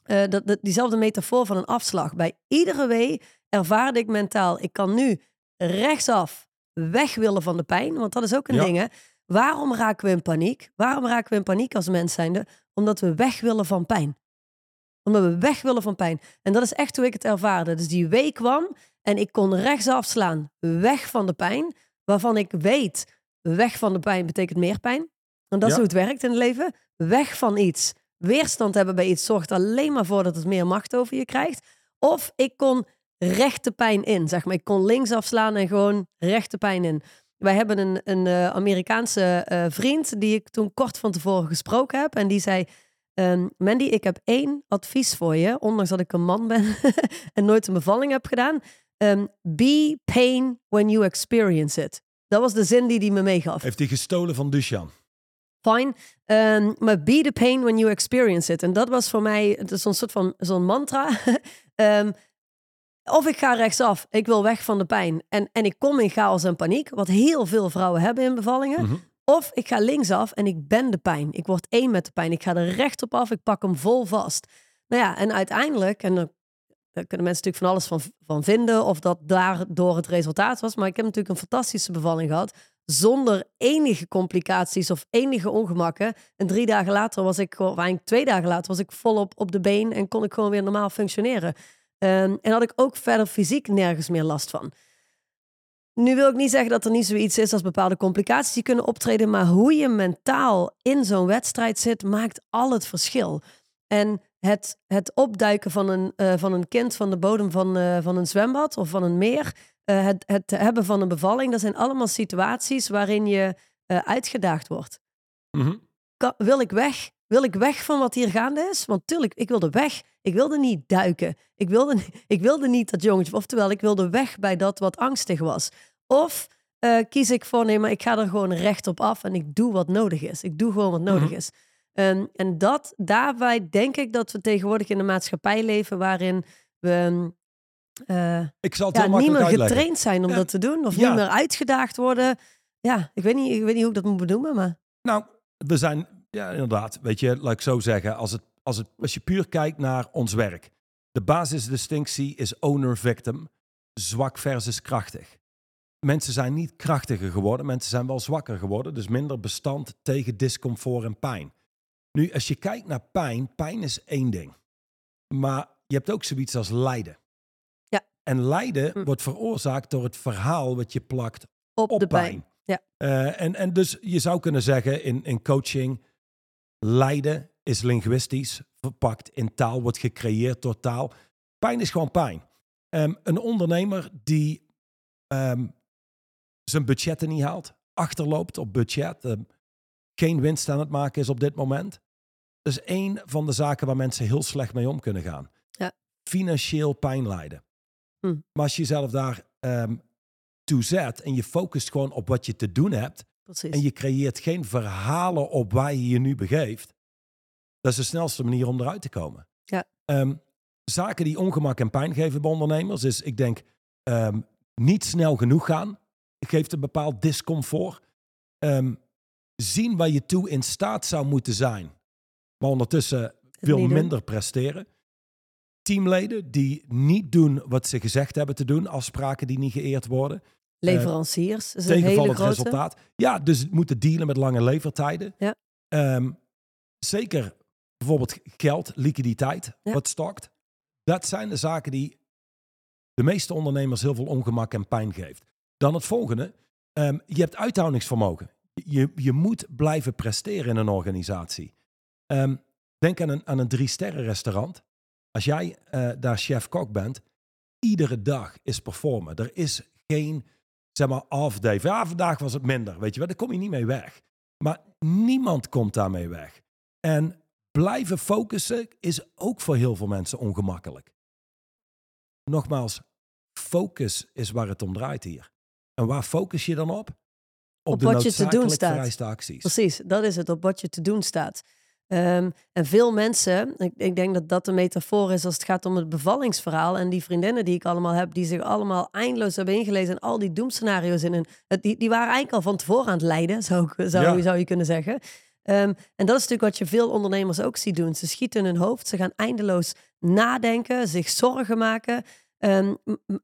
uh, dat, diezelfde metafoor van een afslag. Bij iedere wee ervaarde ik mentaal, ik kan nu rechtsaf weg willen van de pijn. Want dat is ook een ja. ding, hè. Waarom raken we in paniek? Waarom raken we in paniek als mens zijnde? Omdat we weg willen van pijn. Omdat we weg willen van pijn. En dat is echt hoe ik het ervaarde. Dus die week kwam en ik kon rechtsaf slaan. Weg van de pijn. Waarvan ik weet, weg van de pijn betekent meer pijn. En dat is Ja. hoe het werkt in het leven. Weg van iets. Weerstand hebben bij iets zorgt alleen maar voor dat het meer macht over je krijgt. Of ik kon rechte pijn in. Zeg maar, ik kon links afslaan en gewoon rechte pijn in. Wij hebben een, een eh, Amerikaanse eh, vriend die ik toen kort van tevoren gesproken heb. En die zei: ehm, Mandy, ik heb één advies voor je. Ondanks dat ik een man ben (laughs) en nooit een bevalling heb gedaan. Ehm, be pain when you experience it. Dat was de zin die hij me meegaf. Heeft hij gestolen van Duchan? Fine. Ehm, maar be the pain when you experience it. En dat was voor mij het is zo'n soort van zo'n mantra. (laughs) Ehm, of ik ga rechtsaf, ik wil weg van de pijn. En, en ik kom in chaos en paniek, wat heel veel vrouwen hebben in bevallingen. Mhm. Of ik ga linksaf en ik ben de pijn. Ik word één met de pijn. Ik ga er recht op af, ik pak hem vol vast. Nou ja, en uiteindelijk, en dan daar kunnen mensen natuurlijk van alles van, van vinden, of dat daardoor het resultaat was. Maar ik heb natuurlijk een fantastische bevalling gehad zonder enige complicaties of enige ongemakken. En drie dagen later was ik of eigenlijk twee dagen later was ik volop op de been en kon ik gewoon weer normaal functioneren. Ehm, en had ik ook verder fysiek nergens meer last van. Nu wil ik niet zeggen dat er niet zoiets is als bepaalde complicaties die kunnen optreden, maar hoe je mentaal in zo'n wedstrijd zit, maakt al het verschil. En het, het opduiken van een, eh, van een kind van de bodem van, eh, van een zwembad of van een meer, eh, het, het hebben van een bevalling, dat zijn allemaal situaties waarin je uitgedaagd wordt. Mhm. Wil ik weg? Wil ik weg van wat hier gaande is? Want tuurlijk, ik wilde weg. Ik wilde niet duiken. Ik wilde, (laughs) ik wilde niet dat jongetje. Oftewel, ik wilde weg bij dat wat angstig was. Of eh, kies ik voor, nee, maar ik ga er gewoon recht op af en ik doe wat nodig is. Ik doe gewoon wat nodig Mhm. is. Ehm, en dat, daarbij denk ik dat we tegenwoordig in een maatschappij leven waarin we eh, Ik zal het ja, niet meer uitleggen. getraind zijn om Ja. dat te doen. Of Ja. niet meer uitgedaagd worden. Ja, ik weet, niet, ik weet niet hoe ik dat moet benoemen, maar... Nou, we zijn, ja, inderdaad, weet je, laat ik zo zeggen, als, het, als, het, als je puur kijkt naar ons werk. De basisdistinctie is owner-victim, zwak versus krachtig. Mensen zijn niet krachtiger geworden, mensen zijn wel zwakker geworden, dus minder bestand tegen discomfort en pijn. Nu, als je kijkt naar pijn, pijn is één ding. Maar je hebt ook zoiets als lijden. Ja. En lijden Hm. wordt veroorzaakt door het verhaal wat je plakt Op, op de pijn. pijn. Ja. Eh, en, en dus je zou kunnen zeggen in, in coaching, lijden is linguïstisch verpakt in taal, wordt gecreëerd door taal. Pijn is gewoon pijn. Ehm, een ondernemer die ehm, zijn budgetten niet haalt, achterloopt op budget, ehm, geen winst aan het maken is op dit moment. Dat is één van de zaken waar mensen heel slecht mee om kunnen gaan. Ja. Financieel pijn lijden. Hm. Maar als je jezelf daar toe zet en je focust gewoon op wat je te doen hebt Precies. en je creëert geen verhalen op waar je je nu begeeft, dat is de snelste manier om eruit te komen. Ja. Ehm, zaken die ongemak en pijn geven bij ondernemers is, ik denk, ehm, niet snel genoeg gaan. Geeft een bepaald discomfort. Ehm, zien waar je toe in staat zou moeten zijn, maar ondertussen veel minder presteren. Teamleden die niet doen wat ze gezegd hebben te doen, afspraken die niet geëerd worden Leveranciers is een hele grote. resultaat. Ja, dus moeten dealen met lange levertijden. Ja. Ehm, zeker bijvoorbeeld geld, liquiditeit, Ja. wat stokt. Dat zijn de zaken die de meeste ondernemers heel veel ongemak en pijn geeft. Dan het volgende. ehm, je hebt uithoudingsvermogen. Je, je moet blijven presteren in een organisatie. Ehm, denk aan een, aan een drie-sterren restaurant. Als jij eh, daar chef-kok bent, iedere dag is performen. Er is geen, zeg maar, off-day. Ja, vandaag was het minder, weet je wel. Daar kom je niet mee weg. Maar niemand komt daarmee weg. En blijven focussen is ook voor heel veel mensen ongemakkelijk. Nogmaals, focus is waar het om draait hier. En waar focus je dan op? Op de wat je te doen staat. acties. Precies, dat is het, op wat je te doen staat. Ehm, en veel mensen, ik, ik denk dat dat de metafoor is als het gaat om het bevallingsverhaal. En die vriendinnen die ik allemaal heb, die zich allemaal eindeloos hebben ingelezen en al die doemscenario's in. hun- die, die waren eigenlijk al van tevoren aan het lijden, zou, ik- zou, Ja. zou je kunnen zeggen. Ehm, en dat is natuurlijk wat je veel ondernemers ook ziet doen. Ze schieten hun hoofd, ze gaan eindeloos nadenken, zich zorgen maken. Ehm,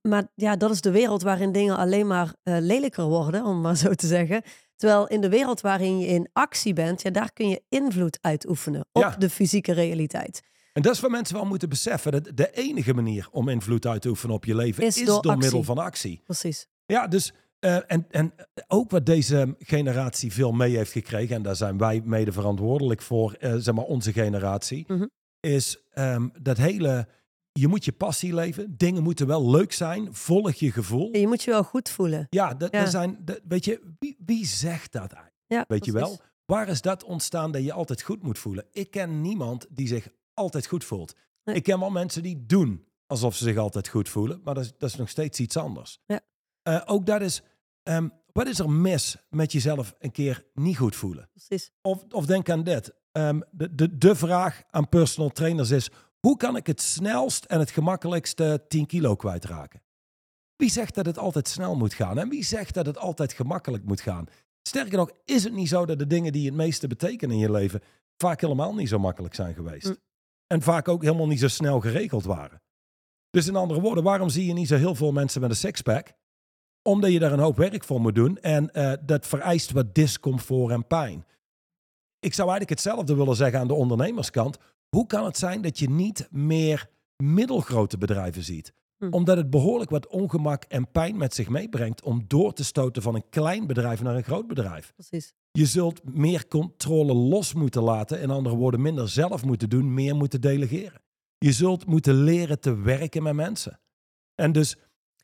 maar ja, dat is de wereld waarin dingen alleen maar eh, lelijker worden, om maar zo te zeggen. Terwijl in de wereld waarin je in actie bent, ja, daar kun je invloed uitoefenen op Ja. de fysieke realiteit. En dat is wat mensen wel moeten beseffen. Dat de enige manier om invloed uit te oefenen op je leven Is is, door door, middel van actie. Precies. Ja, dus eh, en, en ook wat deze generatie veel mee heeft gekregen, en daar zijn wij mede verantwoordelijk voor, eh, zeg maar onze generatie, Mhm. is ehm, dat hele, je moet je passie leven, dingen moeten wel leuk zijn, volg je gevoel. Je moet je wel goed voelen. Ja, dat, Ja. zijn, dat, weet je, wie, wie zegt dat eigenlijk? Ja, Weet je wel? Waar is dat ontstaan dat je altijd goed moet voelen? Ik ken niemand die zich altijd goed voelt. Nee. Ik ken wel mensen die doen alsof ze zich altijd goed voelen, maar dat is, dat is nog steeds iets anders. Ja. Eh, ook dat is, ehm, wat is er mis met jezelf een keer niet goed voelen? Precies. Of, of denk aan dit. Ehm, de, de, de vraag aan personal trainers is, hoe kan ik het snelst en het gemakkelijkste 10 kilo kwijtraken? Wie zegt dat het altijd snel moet gaan? En wie zegt dat het altijd gemakkelijk moet gaan? Sterker nog, is het niet zo dat de dingen die het meeste betekenen in je leven vaak helemaal niet zo makkelijk zijn geweest? Mm. En vaak ook helemaal niet zo snel geregeld waren. Dus in andere woorden, waarom zie je niet zo heel veel mensen met een sixpack? Omdat je daar een hoop werk voor moet doen en eh, dat vereist wat discomfort en pijn. Ik zou eigenlijk hetzelfde willen zeggen aan de ondernemerskant. Hoe kan het zijn dat je niet meer middelgrote bedrijven ziet? Hm. Omdat het behoorlijk wat ongemak en pijn met zich meebrengt om door te stoten van een klein bedrijf naar een groot bedrijf. Precies. Je zult meer controle los moeten laten. In andere woorden, minder zelf moeten doen, meer moeten delegeren. Je zult moeten leren te werken met mensen. En dus,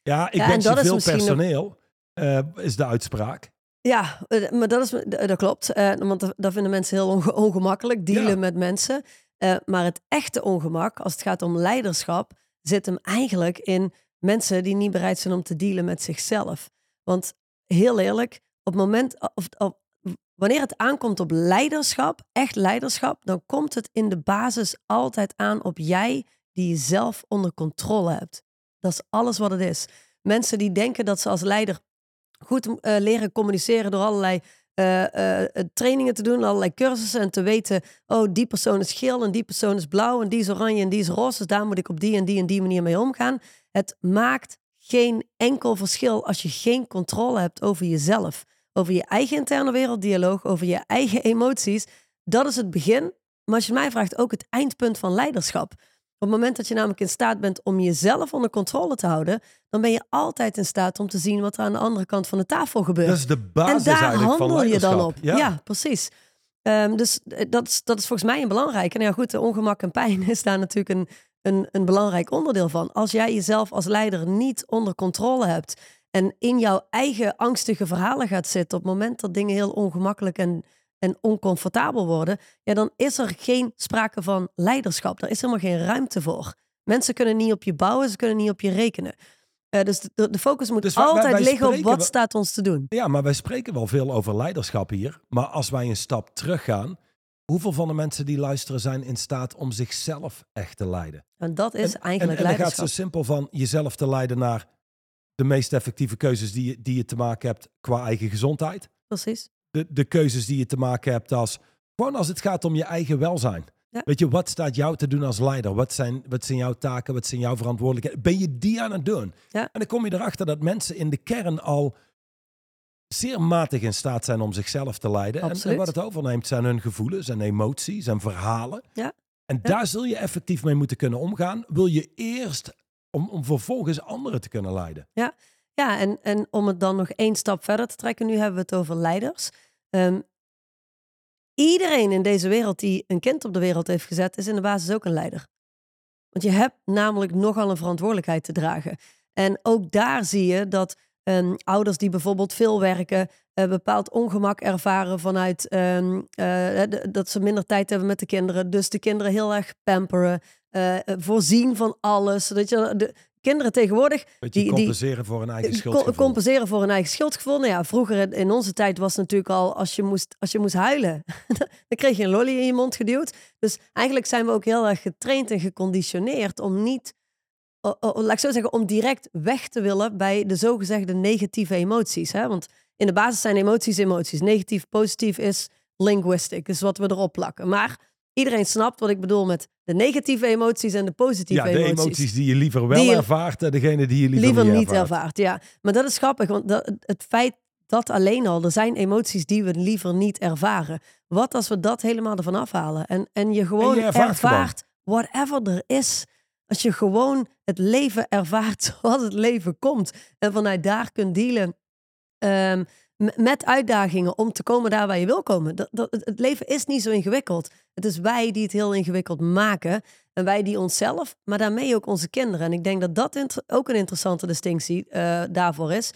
ja, ik Ja, en wens dat je is veel nog- personeel, eh, is de uitspraak. Ja, eh, maar dat, is, dat klopt. Eh, want dat, dat vinden mensen heel onge- ongemakkelijk, dealen Ja. met mensen. Eh, maar het echte ongemak, als het gaat om leiderschap, zit hem eigenlijk in mensen die niet bereid zijn om te dealen met zichzelf. Want heel eerlijk, op het moment, of, of, wanneer het aankomt op leiderschap, echt leiderschap, dan komt het in de basis altijd aan op jij die jezelf onder controle hebt. Dat is alles wat het is. Mensen die denken dat ze als leider goed eh, leren communiceren door allerlei eh, eh, trainingen te doen, allerlei cursussen en te weten, oh, die persoon is geel en die persoon is blauw en die is oranje en die is roze, dus daar moet ik op die en die en die manier mee omgaan. Het maakt geen enkel verschil als je geen controle hebt over jezelf, over je eigen interne werelddialoog, over je eigen emoties. Dat is het begin, maar als je mij vraagt, ook het eindpunt van leiderschap. Op het moment dat je namelijk in staat bent om jezelf onder controle te houden, dan ben je altijd in staat om te zien wat er aan de andere kant van de tafel gebeurt. Dat is de en basis daar eigenlijk van handel je dan op. Ja, precies. Ehm, dus eh, dat is, dat is volgens mij een belangrijk. En ja, goed, de ongemak en pijn (laughs) is daar natuurlijk een, een, een belangrijk onderdeel van. Als jij jezelf als leider niet onder controle hebt en in jouw eigen angstige verhalen gaat zitten op het moment dat dingen heel ongemakkelijk en, en oncomfortabel worden, ja, dan is er geen sprake van leiderschap. Er is helemaal geen ruimte voor. Mensen kunnen niet op je bouwen, ze kunnen niet op je rekenen. Eh, dus de, de focus moet Dus wij- altijd wij liggen op wat staat ons te doen. Ja, maar wij spreken wel veel over leiderschap hier. Maar als wij een stap teruggaan, hoeveel van de mensen die luisteren zijn in staat om zichzelf echt te leiden? En dat is en, eigenlijk en, en dan gaat leiderschap. zo simpel van jezelf te leiden naar de meest effectieve keuzes die je, die je te maken hebt qua eigen gezondheid. Precies. De, de keuzes die je te maken hebt als, gewoon als het gaat om je eigen welzijn. Ja. Weet je, wat staat jou te doen als leider? Wat zijn, wat zijn jouw taken? Wat zijn jouw verantwoordelijkheden? Ben je die aan het doen? Ja. En dan kom je erachter dat mensen in de kern al zeer matig in staat zijn om zichzelf te leiden. En, wat het overneemt zijn hun gevoelens en emoties en verhalen. Ja. En daar zul je effectief mee moeten kunnen omgaan. Wil je eerst om, om vervolgens anderen te kunnen leiden. Ja, en, en om het dan nog één stap verder te trekken, nu hebben we het over leiders. Ehm, iedereen in deze wereld die een kind op de wereld heeft gezet, is in de basis ook een leider. Want je hebt namelijk nogal een verantwoordelijkheid te dragen. En ook daar zie je dat ehm, ouders die bijvoorbeeld veel werken, eh, bepaald ongemak ervaren vanuit ehm, eh, dat ze minder tijd hebben met de kinderen. Dus de kinderen heel erg pamperen, eh, voorzien van alles. Zodat je de kinderen tegenwoordig Beetje Die- die- compenseren voor een eigen schuldgevoel. compenseren voor een eigen schuldgevoel. Nou ja, vroeger in onze tijd was het natuurlijk al als je moest, als je moest huilen, (laughs) dan kreeg je een lolly in je mond geduwd. Dus eigenlijk zijn we ook heel erg getraind en geconditioneerd om niet, o- o- laat ik zo zeggen, om direct weg te willen bij de zogezegde negatieve emoties. Hè? Want in de basis zijn emoties emoties. Negatief, positief is linguistic, is wat we erop plakken. Maar iedereen snapt wat ik bedoel met de negatieve emoties en de positieve ja, de emoties emoties die je liever wel Die je- ervaart en degene die je liever, liever niet, niet ervaart. ervaart. Ja, maar dat is grappig, want dat, het feit dat alleen al, er zijn emoties die we liever niet ervaren. Wat als we dat helemaal ervan afhalen en, en je gewoon je ervaart ervaart, whatever er is. Als je gewoon het leven ervaart (laughs) zoals het leven komt en vanuit daar kunt dealen ehm, met uitdagingen om te komen daar waar je wil komen. Dat, dat, het- leven is niet zo ingewikkeld. Het is wij die het heel ingewikkeld maken. En wij die onszelf, maar daarmee ook onze kinderen. En ik denk dat dat ook een interessante distinctie eh, daarvoor is.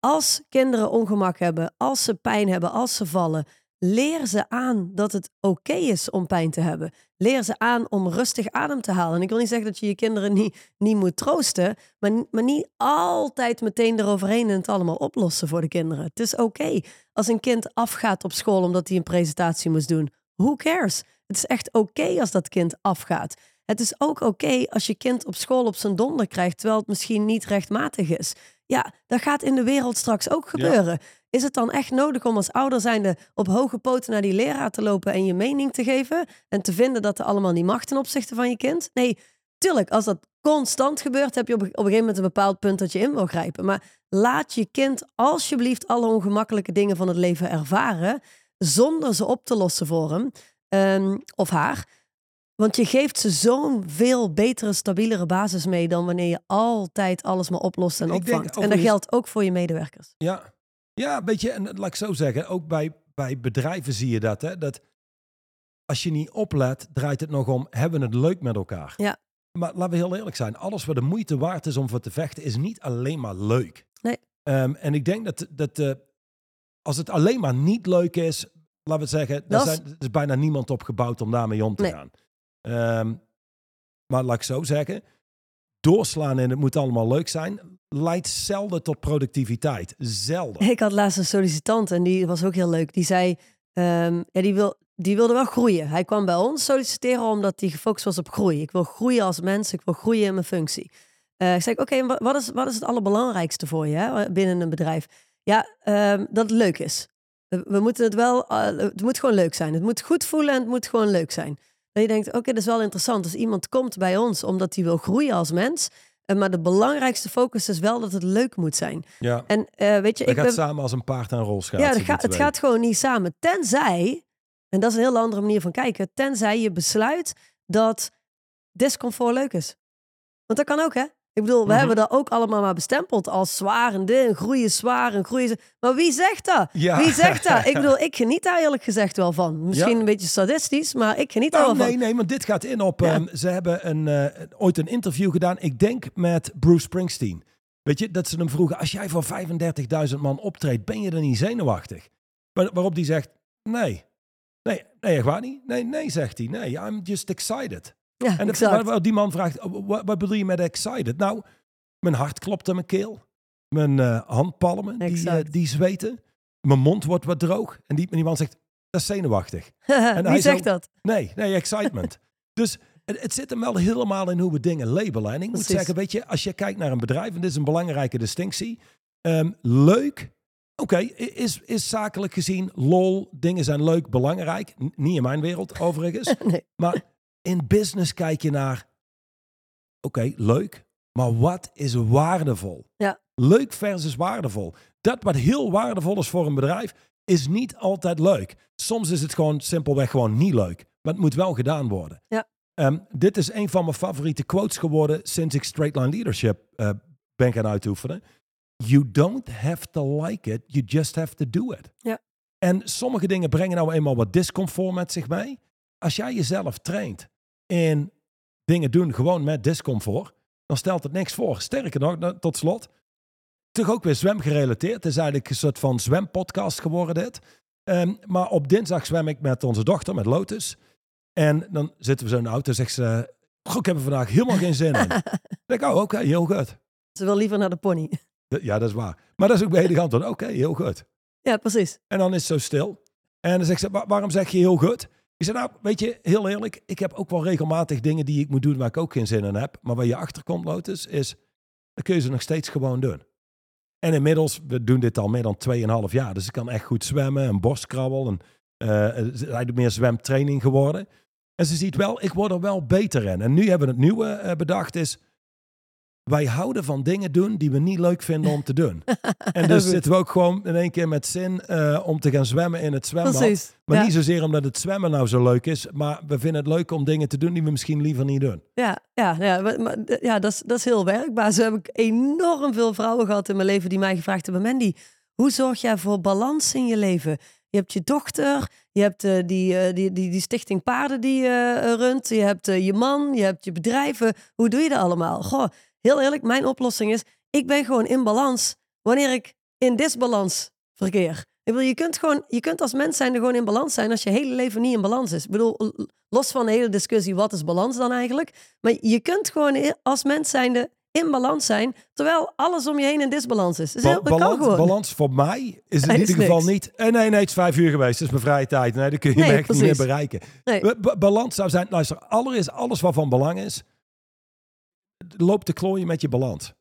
Als kinderen ongemak hebben, als ze pijn hebben, als ze vallen, leer ze aan dat het oké is om pijn te hebben. Leer ze aan om rustig adem te halen. En ik wil niet zeggen dat je je kinderen niet, niet moet troosten, maar, maar niet altijd meteen eroverheen en het allemaal oplossen voor de kinderen. Het is oké als een kind afgaat op school omdat hij een presentatie moest doen. Who cares? Het is echt oké als dat kind afgaat. Het is ook oké als je kind op school op zijn donder krijgt, terwijl het misschien niet rechtmatig is. Ja, dat gaat in de wereld straks ook gebeuren. Is het dan echt nodig om als ouder zijnde op hoge poten naar die leraar te lopen en je mening te geven en te vinden dat er allemaal niet mag ten opzichte van je kind? Nee, tuurlijk, als dat constant gebeurt, heb je op, een- op een gegeven moment een bepaald punt dat je in wil grijpen. Maar laat je kind alsjeblieft alle ongemakkelijke dingen van het leven ervaren, zonder ze op te lossen voor hem ehm, of haar. Want je geeft ze zo'n veel betere, stabielere basis mee dan wanneer je altijd alles maar oplost en Ik denk opvangt. En dat geldt ook voor je medewerkers. Ja, ja weet je, en laat ik zo zeggen, ook bij, bij bedrijven zie je dat, hè, dat als je niet oplet, draait het nog om, hebben we het leuk met elkaar? Ja. Maar laten we heel eerlijk zijn, alles wat de moeite waard is om voor te vechten, is niet alleen maar leuk. Nee. Ehm, en ik denk dat, dat eh, als het alleen maar niet leuk is, laten we zeggen, is- zijn, er is bijna niemand op gebouwd om daarmee om te Nee. gaan. Ehm, maar laat ik zo zeggen, doorslaan en het moet allemaal leuk zijn, leidt zelden tot productiviteit. Zelden. Ik had laatst een sollicitant en die was ook heel leuk. Die zei, ehm, ja, die, wil, die wilde wel groeien. Hij kwam bij ons solliciteren omdat hij gefocust was op groei. Ik wil groeien als mens, ik wil groeien in mijn functie. Eh, ik zei, oké, wat, is, wat is het allerbelangrijkste voor je hè, binnen een bedrijf? Ja, ehm, dat het leuk is. We, we moeten het wel, eh, het moet gewoon leuk zijn. Het moet goed voelen en het moet gewoon leuk zijn. Dat je denkt, oké, dat is wel interessant. Als iemand komt bij ons omdat hij wil groeien als mens, eh, maar de belangrijkste focus is wel dat het leuk moet zijn. Ja. En eh, weet je, Dat ik gaat ben, samen als een paard en rol ja, het, gaat, het gaat gewoon niet samen. Tenzij, en dat is een heel andere manier van kijken, tenzij je besluit dat discomfort leuk is. Want dat kan ook, hè? Ik bedoel, we Mhm. hebben dat ook allemaal maar bestempeld als zwaar en dit, en groeien zwaar en groeien. Maar wie zegt dat? Ja. Wie zegt dat? Ik bedoel, (laughs) ik geniet daar eerlijk gezegd wel van. Misschien Ja. een beetje sadistisch, maar ik geniet daar Nou, wel nee, van. nee, want dit gaat in op. Ja. ehm, ze hebben een, eh, ooit een interview gedaan, ik denk met Bruce Springsteen. Weet je, dat ze hem vroegen: als jij voor 35.000 man optreedt, ben je dan niet zenuwachtig? Waar- waarop hij zegt: nee. Nee, nee, echt waar niet? Nee, nee, zegt hij. Nee, I'm just excited. Ja, En dat, die man vraagt: "Oh, wat, wat bedoel je met excited? Nou, mijn hart klopt in mijn keel. Mijn eh, handpalmen, die, eh, die zweten. Mijn mond wordt wat droog. En die, en die man zegt: dat is zenuwachtig. (laughs) Wie hij zegt zo- dat? Nee, nee, excitement. (laughs) dus het, het zit hem wel helemaal in hoe we dingen labelen. En ik moet zeggen, weet je, als je kijkt naar een bedrijf, en dit is een belangrijke distinctie. ehm, leuk, oké, is, is zakelijk gezien, lol, dingen zijn leuk, belangrijk. N- niet in mijn wereld, overigens. (laughs) Nee. maar in business kijk je naar, oké, leuk, maar wat is waardevol? Ja. Leuk versus waardevol. Dat wat heel waardevol is voor een bedrijf, is niet altijd leuk. Soms is het gewoon simpelweg gewoon niet leuk. Maar het moet wel gedaan worden. Ja. Ehm, dit is een van mijn favoriete quotes geworden sinds ik Straight Line Leadership eh, ben gaan uitoefenen. You don't have to like it, you just have to do it. Ja. En sommige dingen brengen nou eenmaal wat discomfort met zich mee. Als jij jezelf traint in dingen doen gewoon met discomfort, dan stelt het niks voor. Sterker nog, tot slot, toch ook weer zwemgerelateerd. Het is eigenlijk een soort van zwempodcast geworden dit. Ehm, maar op dinsdag zwem ik met onze dochter, met Lotus. En dan zitten we zo in de auto en zegt ze... Goh, ik heb er vandaag helemaal geen zin in. (laughs) dan denk ik, oh, oké, heel goed. Ze wil liever naar de pony. Ja, dat is waar. Maar dat is ook bij hele antwoord. Oké, heel goed. Ja, precies. En dan is het zo stil. En dan zegt ze, "Wa- waarom zeg je heel goed? Ik zeg, nou, weet je, heel eerlijk, ik heb ook wel regelmatig dingen die ik moet doen waar ik ook geen zin in heb. Maar waar je achter komt, Lotus, is, dan kun je ze nog steeds gewoon doen. En inmiddels, we doen dit al meer dan 2,5 jaar. Dus ik kan echt goed zwemmen, een borstkrabbel. En, het is eigenlijk meer zwemtraining geworden. En ze ziet wel, ik word er wel beter in. En nu hebben we het nieuwe eh, bedacht is, wij houden van dingen doen die we niet leuk vinden om te doen. (laughs) En dus zitten we ook gewoon in één keer met zin eh, om te gaan zwemmen in het zwembad. Precies. Maar ja. niet zozeer omdat het zwemmen nou zo leuk is, maar we vinden het leuk om dingen te doen die we misschien liever niet doen. Ja, ja, ja, maar, maar, d- ja dat, is, dat is heel werkbaar. Zo heb ik enorm veel vrouwen gehad in mijn leven die mij gevraagd hebben: Mandy, hoe zorg jij voor balans in je leven? Je hebt je dochter, je hebt eh, die, eh, die, die, die stichting paarden die je runt, je hebt je man, je hebt je bedrijven. Hoe doe je dat allemaal? Goh, heel eerlijk, mijn oplossing is: ik ben gewoon in balans wanneer ik in disbalans verkeer. Ik bedoel, je kunt gewoon, je kunt als mens zijn er gewoon in balans zijn als je hele leven niet in balans is. Ik bedoel, los van de hele discussie, wat is balans dan eigenlijk? Maar je kunt gewoon als mens zijnde in balans zijn, terwijl alles om je heen in disbalans is. Dus Ba- dat balans, balans voor mij is in (laughs) Nee, ieder geval niks. niet. eh, nee, nee, het is vijf uur geweest. Het is mijn vrije tijd. Nee, dat kun je Nee, me echt niet meer bereiken. Nee. Balans zou zijn, luister, allereerst alles wat van belang is, loopt te klooien met je balans.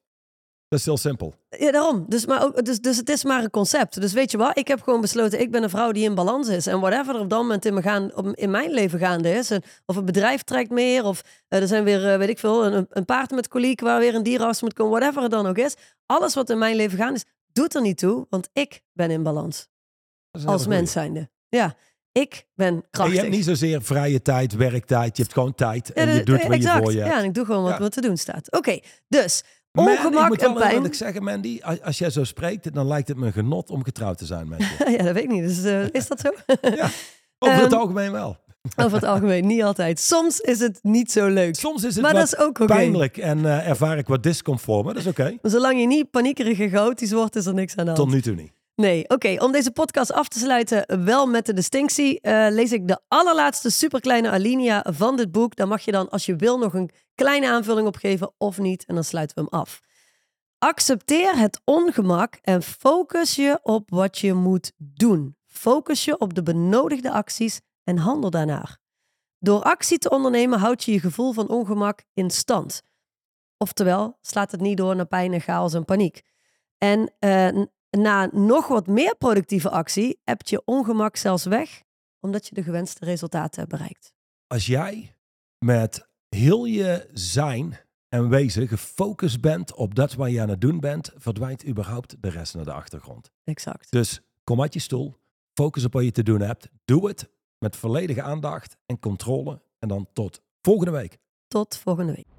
Dat is heel simpel. Ja, daarom. Dus, maar ook, dus, dus het is maar een concept. Dus weet je wat? Ik heb gewoon besloten, ik ben een vrouw die in balans is. En whatever er op dat moment in, me gaan, op, in mijn leven gaande is. En of het bedrijf trekt meer, of eh, er zijn weer, eh, weet ik veel, een, een paard met koliek waar weer een dierenarts moet komen. Whatever het dan ook is. Alles wat in mijn leven gaande is, doet er niet toe. Want ik ben in balans. Als mens zijnde. Ja, ik ben goeie. En krachtig. je hebt niet zozeer vrije tijd, werktijd. Je hebt gewoon tijd. En Ja, je doet wat je exact. voor je hebt. Ja, en ik doe gewoon wat, Ja. wat te doen staat. Oké, dus Man, ongemak ik moet wel en pijn. eerlijk zeggen, Mandy, als, als jij zo spreekt, dan lijkt het me een genot om getrouwd te zijn met je. (laughs) ja, dat weet ik niet. Dus, eh, is dat zo? (laughs) ja, over het Ehm, algemeen wel. Over het algemeen, niet altijd. Soms is het niet zo leuk. Soms is het maar wat dat is ook pijnlijk en eh, ervaar ik wat discomfort, maar dat is oké. Zolang je niet paniekerig en chaotisch wordt, is er niks aan de hand. Tot nu toe niet. Nee, oké. Om deze podcast af te sluiten, wel met de distinctie, eh, lees ik de allerlaatste superkleine alinea van dit boek. Daar mag je dan, als je wil, nog een kleine aanvulling op geven of niet. En dan sluiten we hem af. Accepteer het ongemak en focus je op wat je moet doen. Focus je op de benodigde acties en handel daarnaar. Door actie te ondernemen houd je je gevoel van ongemak in stand. Oftewel, slaat het niet door naar pijn en chaos en paniek. En n- na nog wat meer productieve actie heb je ongemak zelfs weg, omdat je de gewenste resultaten hebt bereikt. Als jij met heel je zijn en wezen gefocust bent op dat wat je aan het doen bent, verdwijnt überhaupt de rest naar de achtergrond. Exact. Dus kom uit je stoel, focus op wat je te doen hebt, doe het met volledige aandacht en controle en dan tot volgende week. Tot volgende week.